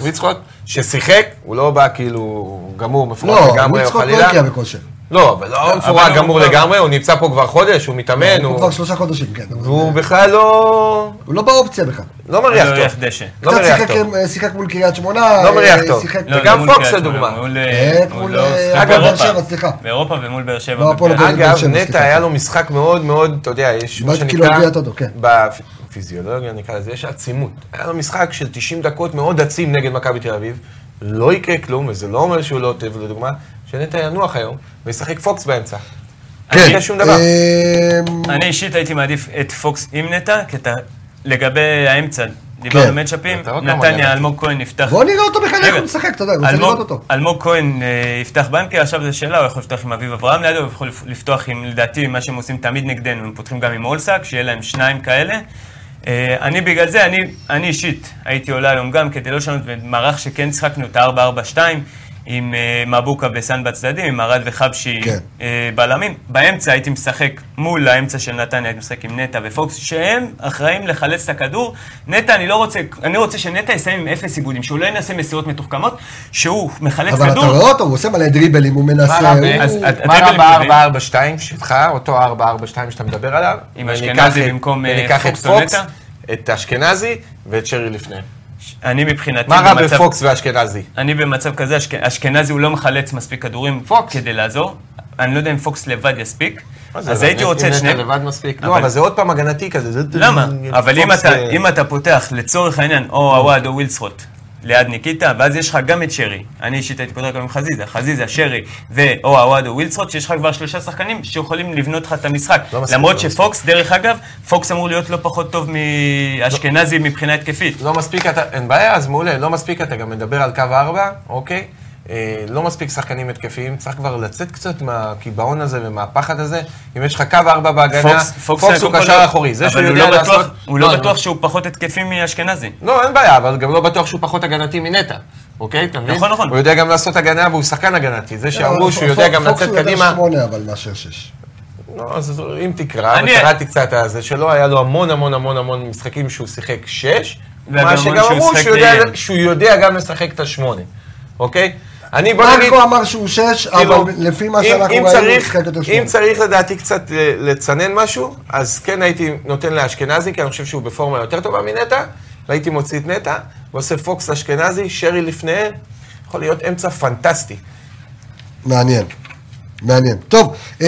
וויצחוט, ששיחק, הוא לא בא כאילו גמור, מפורק לא, לגמרי, או ווילדסקוט לא חלילה. הגיע בכושר. לא, אבל לא מפורק גמור כבר- לגמרי, הוא נמצא פה כבר חודש, הוא מתאמן, הוא כבר הוא... שלושה חודשים, כן. והוא בכלל לא... הוא לא באופציה בכלל. לא מריח לא טוב. דשא. לא קצת מריח טוב. עם- שיחק מול קריית שמונה. לא מריח אה, טוב. לא, וגם לא פוקס מול לדוגמה. מול, אה, מול, לא אה, שיחק אגב. באר שבע, סליחה. באירופה ומול באר שבע. לא, אגב, נטע. היה לו משחק מאוד מאוד, אתה יודע, יש מה בת כאילו שנקרא... כן. בפיזיולוגיה נקרא לזה, יש עצימות. היה לו משחק של 90 דקות מאוד עצים נגד מכבי תל אביב, לא יקרה כלום, וזה לא אומר שהוא לא טוב, לדוגמה, שנטע ינוח היום, וישחק פוקס באמצע. כן. לא יקרה שום דבר. אמ, אני אישית הייתי מעדיף את פוקס עם נטע, כי אתה... לגבי האמצע, דיברנו כן. על מצ'אפים, עוד פעם מגן. נתניה, אלמוג כהן יפתח... בוא נראה אותו בכלל איך הוא משחק, אתה יודע, אני רוצה לראות אותו. אלמוג כהן אה, יפתח בנקר, עכשיו זו שאלה, הוא יכול לפתוח עם אביב אברהם לידו, הוא יכול לפ- לפתוח עם, לדעתי, מה שהם עושים תמיד נגדנו, הם פותחים גם עם אולסק, שיהיה להם שניים כאלה. אה, אני בגלל זה, אני, אני אישית הייתי עולה היום גם כדי לא לשנות, ומערך שכן שיחקנו את ה-4-4-2, עם אה, מבוקה וסאן בצדדים, עם ארד וחבשי כן. אה, בלמים. באמצע הייתי משחק מול האמצע של נתניה, הייתי משחק עם נטע ופוקס, שהם אחראים לחלץ את הכדור. נטע, אני לא רוצה, אני רוצה שנטע יסיים עם אפס עיבודים, שהוא לא ינסה מסירות מתוחכמות, שהוא מחלץ אבל אתה כדור. רואה אותו, הוא עושה מלא דריבלים, הוא מנסה... מה רע הוא- ב- אז- אז- מה רע הדריבלים ב-4-4-2 שלך, אותו 4-4-2 שאתה מדבר עליו? עם אשכנזי את- במקום, אה, פוקס או פוקס, נטע? את אשכנזי ואת שרי לפני. אני מבחינתי מה רע במצב- בפוקס ואשכנזי? אני במצב כזה, אשכ- אשכנזי הוא לא מחלץ מספיק כדורים פוקס. כדי לעזור. אני לא יודע אם פוקס לבד יספיק. אז הייתי רוצה את שניהם. לבד מספיק. לא, אבל- זה עוד פעם הגנתי כזה. זה- למה? אבל אם אתה, אם אתה פותח לצורך העניין או עווד או ווילסרוט ליד ניקיטה, ואז יש לך גם את שרי. אני אישית הייתי פותח גם עם חזיזה. חזיזה, שרי ואו עווד או ווילסרוט, שיש לך כבר שלושה שחקנים שיכולים לבנות לך את המשחק. לא למרות לא מספיק. שפוקס, דרך אגב, פוקס אמור להיות לא פחות טוב מאשכנזי מבחינה התקפית. לא מספיק אתה, אין בעיה, אז מעולה, לא מספיק אתה גם מדבר על קו 4, אוקיי? אה, לא מספיק שחקנים התקפיים, צריך כבר לצאת קצת מהקיבעון הזה ומהפחד הזה. אם יש לך קו 4 בהגנה, פוקס, פוקס, פוקס, הוא קשר כל- אחורי, זה שהוא הוא יודע לא בטוח- לעשות... הוא לא בטוח שהוא פחות התקפי מאשכנזי. לא, אין בעיה, אבל גם לא בטוח שהוא פחות הגנתי מנטע, אוקיי? אתה מבין? נכון, נכון. הוא יודע גם לעשות הגנה והוא שחקן הגנתי. זה שאמרו שהוא פוקס יודע גם הוא לצאת יותר קדימה... שמונה אבל מאשר שש. לא, אז אם תקרא, אני- וקראתי קצת על זה, שלא היה לו המון המון המון המון משחקים שהוא שיחק שש, מה שגם אמרו שהוא יודע גם לשחק את השמונה, אוקיי? אני בוא נגיד... מרקו אמר שהוא שש, כאילו, אבל לפי מה אם- שאנחנו אם ראינו, הוא צריך- שיחק יותר אם שמונה. צריך לדעתי קצת אה, לצנן משהו, אז כן הייתי נותן לאשכנזי, כי אני חושב שהוא בפורמה יותר טובה מנטע, והייתי מוציא את נטע, ועושה פוקס אשכנזי, שרי לפניהם, יכול להיות אמצע פנטסטי. מעניין. מעניין. טוב, אמ,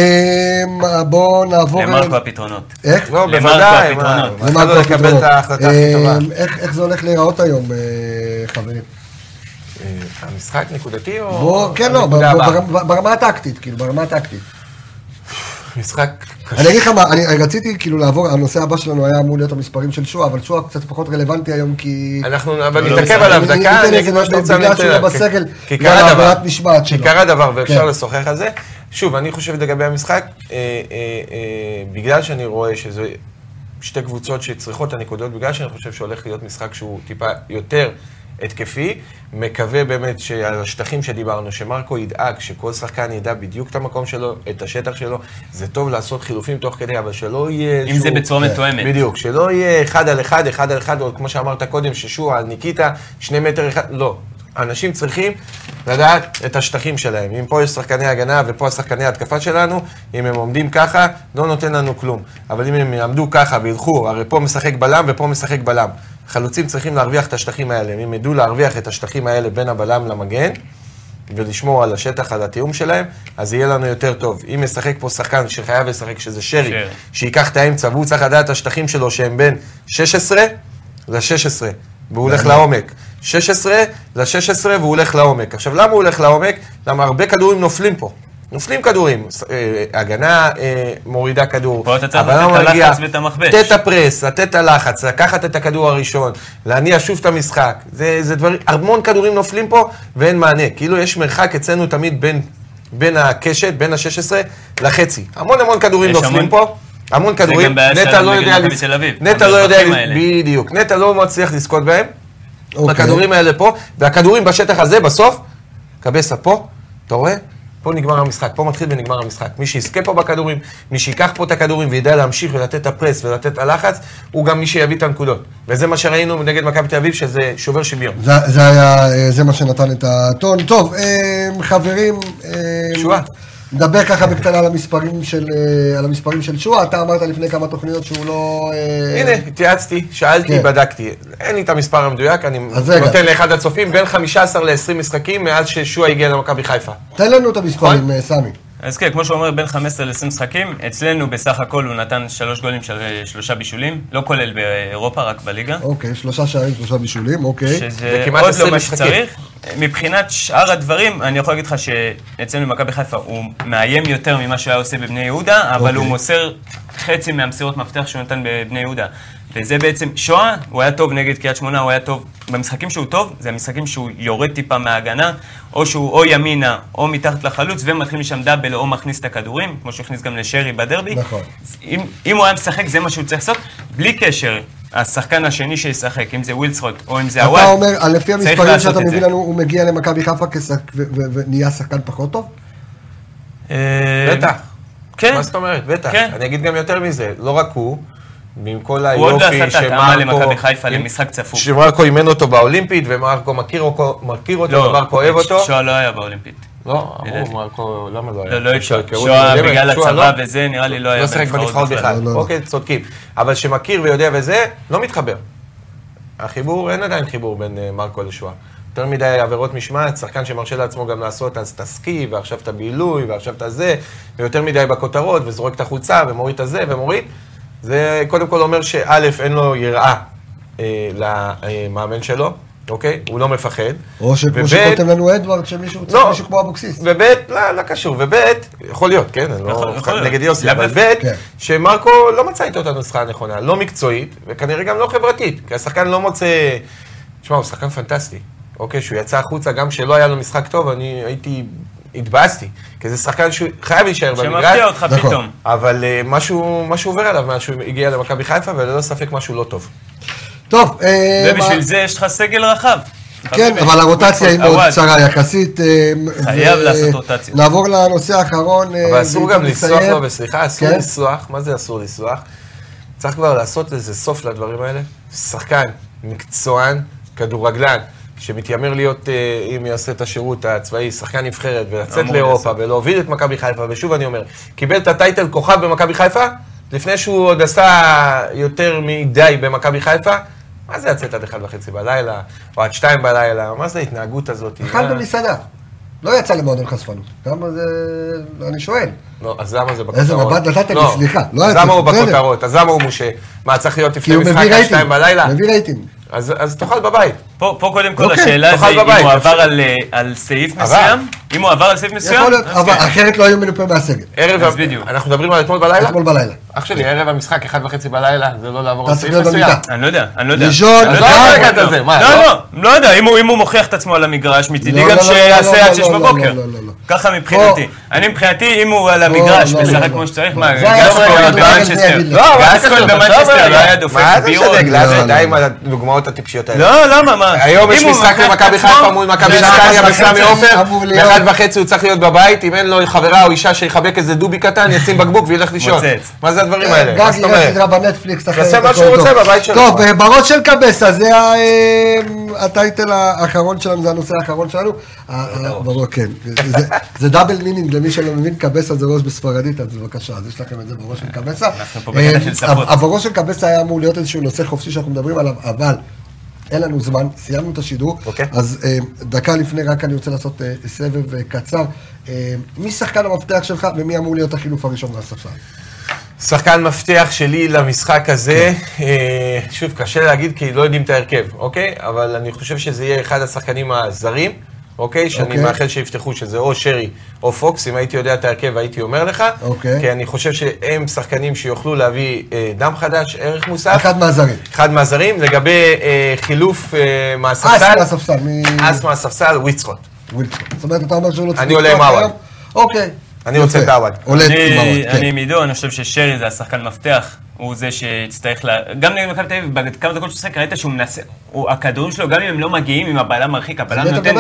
בואו נעבור... למרקו הפתרונות. איך? לא, למרקו בוודאי, מה, הפתרונות. מה, זה התחלנו מרקו לקבל הפתרונות. הכי טובה. אמ, איך איך זה הולך להיראות היום, אה, חברים? אה, המשחק נקודתי או... בוא, כן, לא? ברמה- הטקטית, כאילו, ברמה הטקטית. משחק אני אגיד לך מה, אני רציתי כאילו לעבור, הנושא הבא שלנו היה אמור להיות המספרים של שועה, אבל שועה קצת פחות רלוונטי היום כי... אנחנו אבל לא נתעכב משחק. עליו דקה, אני אגיד מה שאתה רוצה, בגלל שהוא לא. בסגל, כי בגלל דבר. משמעת שלו. כי קרה דבר ואפשר כן. לשוחח על זה. שוב, אני חושב לגבי המשחק, אה, אה, בגלל שאני רואה שזה שתי קבוצות שצריכות את הנקודות, בגלל שאני חושב שהולך להיות משחק שהוא טיפה יותר התקפי, מקווה באמת שעל השטחים שדיברנו, שמרקו ידאג שכל שחקן ידע בדיוק את המקום שלו, את השטח שלו. זה טוב לעשות חילופים תוך כדי, אבל שלא יהיה... אם זה שהוא- בצורה כן, מתואמת. בדיוק, שלא יהיה אחד על אחד, אחד על אחד, או כמו שאמרת קודם, ששועה על ניקיטה, שני מטר אחד, לא. אנשים צריכים לדעת את השטחים שלהם. אם פה יש שחקני הגנה ופה השחקני ההתקפה שלנו, אם הם עומדים ככה, לא נותן לנו כלום. אבל אם הם יעמדו ככה וילכו, הרי פה משחק בלם ופה משחק בלם. חלוצים צריכים להרוויח את השטחים האלה. הם ידעו להרוויח את השטחים האלה בין הבלם למגן, ולשמור על השטח, על התיאום שלהם, אז יהיה לנו יותר טוב. אם ישחק פה שחקן שחייב לשחק, שזה שרי, שרי. שייקח את האמצע, והוא צריך לדעת את השטחים שלו שהם בין 16 ל-16, והוא הולך לעומק. 16 ל-16 והוא הולך לעומק. עכשיו, למה הוא הולך לעומק? למה הרבה כדורים נופלים פה. נופלים כדורים, אה, הגנה אה, מורידה כדור. פה אתה צריך לתת את הלחץ ואת המכבש. לתת את הפרס, לתת את הלחץ, לקחת את הכדור הראשון, להניע שוב את המשחק. זה, זה דברים, המון כדורים נופלים פה ואין מענה. כאילו יש מרחק אצלנו תמיד בין, בין הקשת, בין ה-16 לחצי. המון המון כדורים נופלים המון- פה. המון כדורים, גם בעיה נטע שלנו לא נגד יודע, מכבי לז- תל אביב, נטע לא יודע. בדיוק, נטע לא מצליח לזכות בהם, אוקיי. הכדורים האלה פה, והכדורים בשטח הזה בסוף, קבסה פה, אתה רואה? פה נגמר המשחק, פה מתחיל ונגמר המשחק. מי שיזכה פה בכדורים, מי שייקח פה את הכדורים וידע להמשיך ולתת את הפרס ולתת את הלחץ, הוא גם מי שיביא את הנקודות. וזה מה שראינו נגד מכבי תל אביב, שזה שובר שוויון. זה, זה היה, אה, זה מה שנתן את הטון. טוב, אה, חברים, אה, שועה. נדבר ככה בקטנה על המספרים של, אה, על המספרים של שועה. אתה אמרת לפני כמה תוכניות שהוא לא... אה, הנה, התייעצתי, שאלתי, כן. בדקתי. אין לי את המספר המדויק, אני. נותן לאחד הצופים, בין 15 ל-20 משחקים מאז ששועה הגיע למכבי חיפה. תן לנו את המספרים, נכון. אה, סמי. אז כן, כמו שהוא אומר, בין 15 ל-20 משחקים, אצלנו בסך הכל הוא נתן שלוש גולים של אה, שלושה בישולים, לא כולל באירופה, רק בליגה. אוקיי, שלושה שערים, שלושה בישולים, אוקיי. זה שזה עוד 20 לא מה. שצריך. מבחינת שאר הדברים, אני יכול להגיד לך שאצלנו במכבי חיפה הוא מאיים יותר ממה שהוא היה עושה בבני יהודה, אבל אוקיי. הוא מוסר חצי מהמסירות מפתח שהוא נתן בבני יהודה. וזה בעצם, שואה, הוא היה טוב נגד קריית שמונה, הוא היה טוב. במשחקים שהוא טוב, זה המשחקים שהוא יורד טיפה מההגנה, או שהוא או ימינה או מתחת לחלוץ, ומתחיל משם דאבל או מכניס את הכדורים, כמו שהוא הכניס גם לשרי בדרבי. נכון. אם, אם הוא היה משחק, זה מה שהוא צריך לעשות, בלי קשר. השחקן השני שישחק, אם זה ווילסרוט או אם זה אתה הוואט, אומר, אה, לפי צריך המספרים לעשות שאתה את מביא זה. לנו, הוא מגיע למכבי חיפה ונהיה שחקן פחות טוב? אה, בטח. כן. מה זאת אומרת? בטח. כן. אני אגיד גם יותר מזה, לא רק הוא, עם כל הוא עוד לא היופי עשה את ההתאמה שמרקו... למכבי חיפה למשחק צפוף. שמרקו אימן אותו באולימפית, ומרקו מכיר אותו, מכיר אותו, ומרקו אוהב אותו. שואה לא היה באולימפית. לא. אמרו, מרקו, למה לא היה? לא, לא אפשר. היכרות שואה מוקדמת, בגלל הצבא לא- וזה, נראה לי לא היה לא שיחק בנבחרות בכלל. לא, לא. אוקיי, צודקים. אבל שמכיר ויודע וזה, לא מתחבר. החיבור, אין עדיין חיבור בין אה, מרקו לשואה. יותר מדי עבירות משמעת, שחקן שמרשה לעצמו גם לעשות אז את הסקי, ועכשיו את הבילוי, ועכשיו את הזה, ויותר מדי בכותרות, וזורק את החולצה, ומוריד את הזה, ומוריד. זה קודם כל אומר שא', אין לו יראה אה, למאמן שלו, אוקיי? הוא לא מפחד. או שכמו שכותב לנו אדוארד, שמישהו צריך לא. מישהו כמו אבוקסיס. וב', לא, לא קשור, וב', יכול להיות, כן, אני לא. נגד יוסי, אבל. ב', כן. שמרקו לא מצא איתו את הנוסחה הנכונה, לא מקצועית, וכנראה גם לא חברתית, כי השחקן לא מוצא... תשמע, הוא שחקן פנטסטי, אוקיי, שהוא יצא החוצה, גם כשלא היה לו משחק טוב, אני הייתי, התבאסתי, כי זה שחקן שהוא חייב להישאר במגרש, שמפתיע אותך נכון. פתאום. אבל אה, משהו משהו עובר עליו מאז שהוא הגיע למכבי חיפה, וללא ספק משהו לא טוב. טוב, אה, ובשביל מה- זה יש לך סגל רחב. כן. אבל הרוטציה היא מאוד. קצרה יחסית. אה, חייב לעשות רוטציות. נעבור לנושא האחרון. אבל אסור גם לסלוח. לו, וסליחה, אסור כן? לסלוח, מה זה אסור לסלוח? צריך כבר לעשות איזה סוף לדברים האלה. שחקן, מקצוען, כדורגלן, שמתיימר להיות, אה, אם יעשה את השירות הצבאי, שחקן נבחרת, ולצאת לאירופה. ולהוביל את מכבי חיפה, ושוב אני אומר, קיבל את הטייטל כוכב במכבי חיפה, לפני שהוא עוד עשה יותר מדי במכבי חיפה, מה זה לצאת עד אחד וחצי בלילה, או עד שתיים בלילה, מה זה ההתנהגות הזאת? אכל במסעדה. לא יצא למועדון חשפנות. כמה זה... אני שואל. לא, אז למה זה בכותרות? איזה מבט נתת לי, סליחה. לא אז למה הוא. בכותרות? אז למה הוא מושה? מה, צריך להיות לפני משחק עד. שתיים בלילה? מביא רייטינג. אז אז תאכל בבית. פה פה קודם כל אוקיי, השאלה זה אם בבית, הוא. עבר על, אה, על סעיף. מסוים, אם הוא עבר על סעיף מסוים, יכול להיות, אבל כן. אחרת לא היו מנופה מהסגל. ערב, אז בדיוק. אנחנו מדברים על אתמול בלילה? אתמול בלילה. אח שלי, ערב המשחק, אחד וחצי בלילה, זה לא לעבור על סעיף מסוים. אני לא יודע, אני לא יודע. לישון, לא אז יודע, לא לא לזה, יודע. מה, לא, לא? לא, לא יודע, אם הוא מוכיח את עצמו על המגרש, מצידי לא, גם לא, לא, שיעשה לא, עד לא, שש לא, לא, בבוקר. לא, לא, לא. ככה מבחינתי. אני מבחינתי, אם הוא על המגרש לא, לא, משחק לא. כמו שצריך, לא. מה, זה ספורט, במנצ'סטר. לא, זה קשור, במנצ'סטר לא היה רגע. דופק מה זה בירות. משנה, גלאזר, לא, די לא. עם הדוגמאות הטיפשיות האלה. לא, למה? למה? היום יש משחק את למכבי חיפה מול מכבי נתניה בסמי. עופר. באחד וחצי הוא צריך להיות בבית, אם אין לו חברה או אישה שיחבק איזה דובי קטן, ישים בקבוק וילך לישון. מה זה הדברים האלה? מה זאת אומרת? סדרה בנטפליקס. אחרת, יעשה מה שהוא. רוצה בבית שלו. טוב, אה, בראש של קבסה, זה ה- אה, ה title האחרון שלנו, זה הנושא האחרון שלנו. בראש, כן. זה- double meaning, למי שלא מבין, cabeza זה ראש בספרדית, אז בבקשה, אז יש לכם את זה בראש של קבסה. אנחנו פה בקטע של אה, שפות. הבראש של קבסה היה אמור להיות איזשהו נושא חופשי שאנחנו מדברים עליו, אבל... אין לנו זמן, סיימנו את השידור, אוקיי. אז אה, דקה לפני רק אני רוצה לעשות אה, סבב אה, קצר. מי שחקן המפתח שלך ומי אמור להיות החילוף הראשון מהספסל? שחקן מפתח שלי למשחק הזה, שוב, קשה להגיד כי לא יודעים את ההרכב, אוקיי? אבל אני חושב שזה יהיה אחד השחקנים הזרים, אוקיי? שאני אוקיי. מאחל שיפתחו, שזה או שרי או פוקס, אם הייתי יודע את ההרכב הייתי אומר לך. אוקיי. כי אני חושב שהם שחקנים שיוכלו להביא אה, דם חדש, ערך מוסף. אחד מהזרים. אחד מהזרים. לגבי אה, חילוף אה, אס מהספסל, מהספסל, מי... אס מהספסל, וויצחוט. ווילסון. זאת אומרת, אתה אומר שהוא לא צריך אני עולה עם עווד. אוקיי. אני רוצה. את עווד. עולה עם אני- עווד, אני כן. עם עידו, אני חושב ששרי זה השחקן מפתח. הוא זה שיצטרך ל... גם נגד מכבי תל אביב, בכמה דקות שהוא שיחק, ראית שהוא מנסה... הוא- הכדורים שלו, גם אם הם לא מגיעים, אם הבלם מרחיק, הבלם נותן...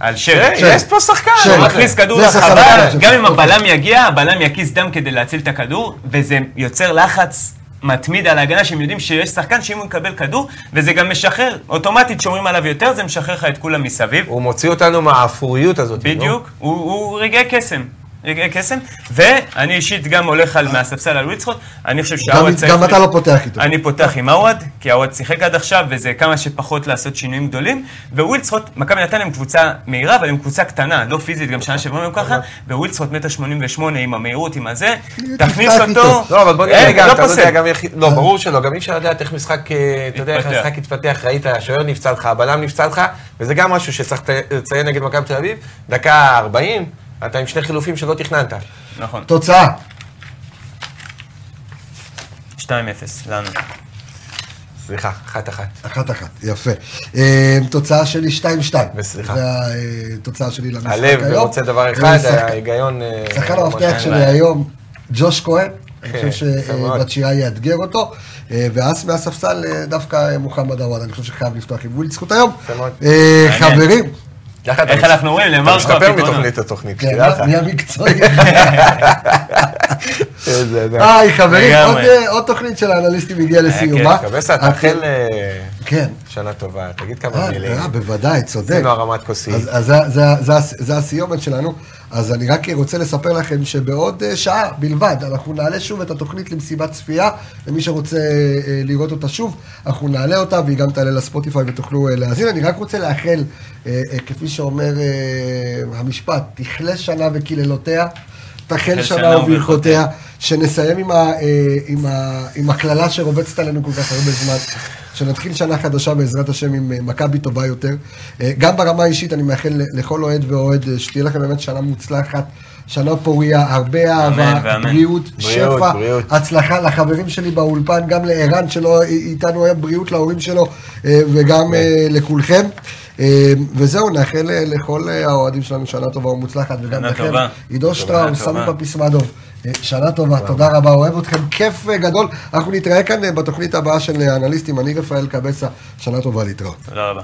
על שרי. יש פה שחקן. הוא? מכניס כדור אחר. גם אם. הבלם יגיע, הבלם יקיס דם כדי להציל את הכדור, וזה יוצר לחץ מתמיד על ההגנה, שהם יודעים שיש שחקן שאם הוא מקבל כדור, וזה גם משחרר, אוטומטית שומרים עליו יותר, זה משחרר לך את כולם מסביב. הוא מוציא אותנו מהאפוריות הזאת. בדיוק, הוא רגעי קסם. רגעי קסם, ואני אישית גם הולך על, מהספסל על וויצחוט, אני חושב שעווד צריך... גם אתה לא פותח איתו. אני פותח עם עווד, כי עווד שיחק עד עכשיו, וזה כמה שפחות לעשות שינויים גדולים, ווילצחוט, מכבי נתניה הם קבוצה מהירה, אבל הם קבוצה קטנה, לא פיזית, גם שנה שעברה הם ככה, ווילצחוט מטר שמונים ושמונה עם המהירות, עם הזה, תכניס אותו. לא, אבל בוא נראה רגע, לא אתה לא יודע. גם איך... לא, ברור שלא, גם אי אפשר לדעת איך משחק, אה, אתה יודע, איך. המשחק יתפתח, ראית, השוער נפצע לך, הבלם נפצע לך, וזה גם משהו שצריך לציין נגד מכבי תל אביב, דקה 40, אתה עם שני חילופים שלא תכננת. נכון, תוצאה. 2-0, לנו. סליחה, אחת אחת. אחת אחת, יפה. אה, תוצאה שלי 2-2. וסליחה. זה התוצאה שלי למשחק הלב היום. רוצה דבר אה, אחד, ההיגיון... אה, שחקן המפתח שלי. היום, ג'וש כהן. אני כן, חושב יפה מאוד. שבת שירה יאתגר אותו. אה, ואס מהספסל, אה, דווקא אה, מוחמד עוואד. אני חושב שחייב לפתוח עם וויל זכות היום. אה. חברים, איך אנחנו רואים? אתה נאמר לך משתפר הפתרונות. מתוכנית לתוכנית, כן. נהיה מקצועי. [LAUGHS] [LAUGHS] איזה- זה- היי חברים. עוד, אה, עוד תוכנית של האנליסטים הגיעה לסיומה. קבסה, תאחל אה, כן. שנה טובה, תגיד כמה אה, מילים. אה, בוודאי, צודק. עשינו הרמת כוסית. אז, אז זה, הסיומת שלנו. אז אני רק רוצה לספר לכם שבעוד אה, שעה בלבד, אנחנו נעלה שוב את התוכנית למסיבת צפייה, למי שרוצה אה, לראות אותה שוב, אנחנו נעלה אותה והיא גם תעלה לספוטיפיי ותוכלו אה, להאזין. אני רק רוצה לאחל, אה, אה, כפי שאומר אה, המשפט, תכלה שנה וקללותיה. תחל שנה וברכותיה, שנסיים עם, ה, אה, עם, ה, עם הקללה שרובצת עלינו כל כך הרבה זמן, שנתחיל שנה חדשה בעזרת השם עם אה, מכבי טובה יותר. אה, גם ברמה האישית אני מאחל לכל אוהד ואוהד שתהיה לכם באמת שנה מוצלחת, שנה פוריה, הרבה אהבה, ואמן. בריאות, בריאות, שפע, בריאות. הצלחה לחברים שלי באולפן, גם לערן שלא איתנו היום, בריאות להורים שלו, וגם לכולכם. אה, וזהו, נאחל לכל אה, האוהדים שלנו שנה טובה ומוצלחת, וגם לכם. עידו שטראוס. סמי פפיסמדוב, אה, שנה טובה, תודה רבה, אוהב אתכם, כיף אה, גדול. אנחנו נתראה כאן בתוכנית הבאה של האנליסטים, אני רפאל קבסה, שנה טובה להתראות. תודה רבה.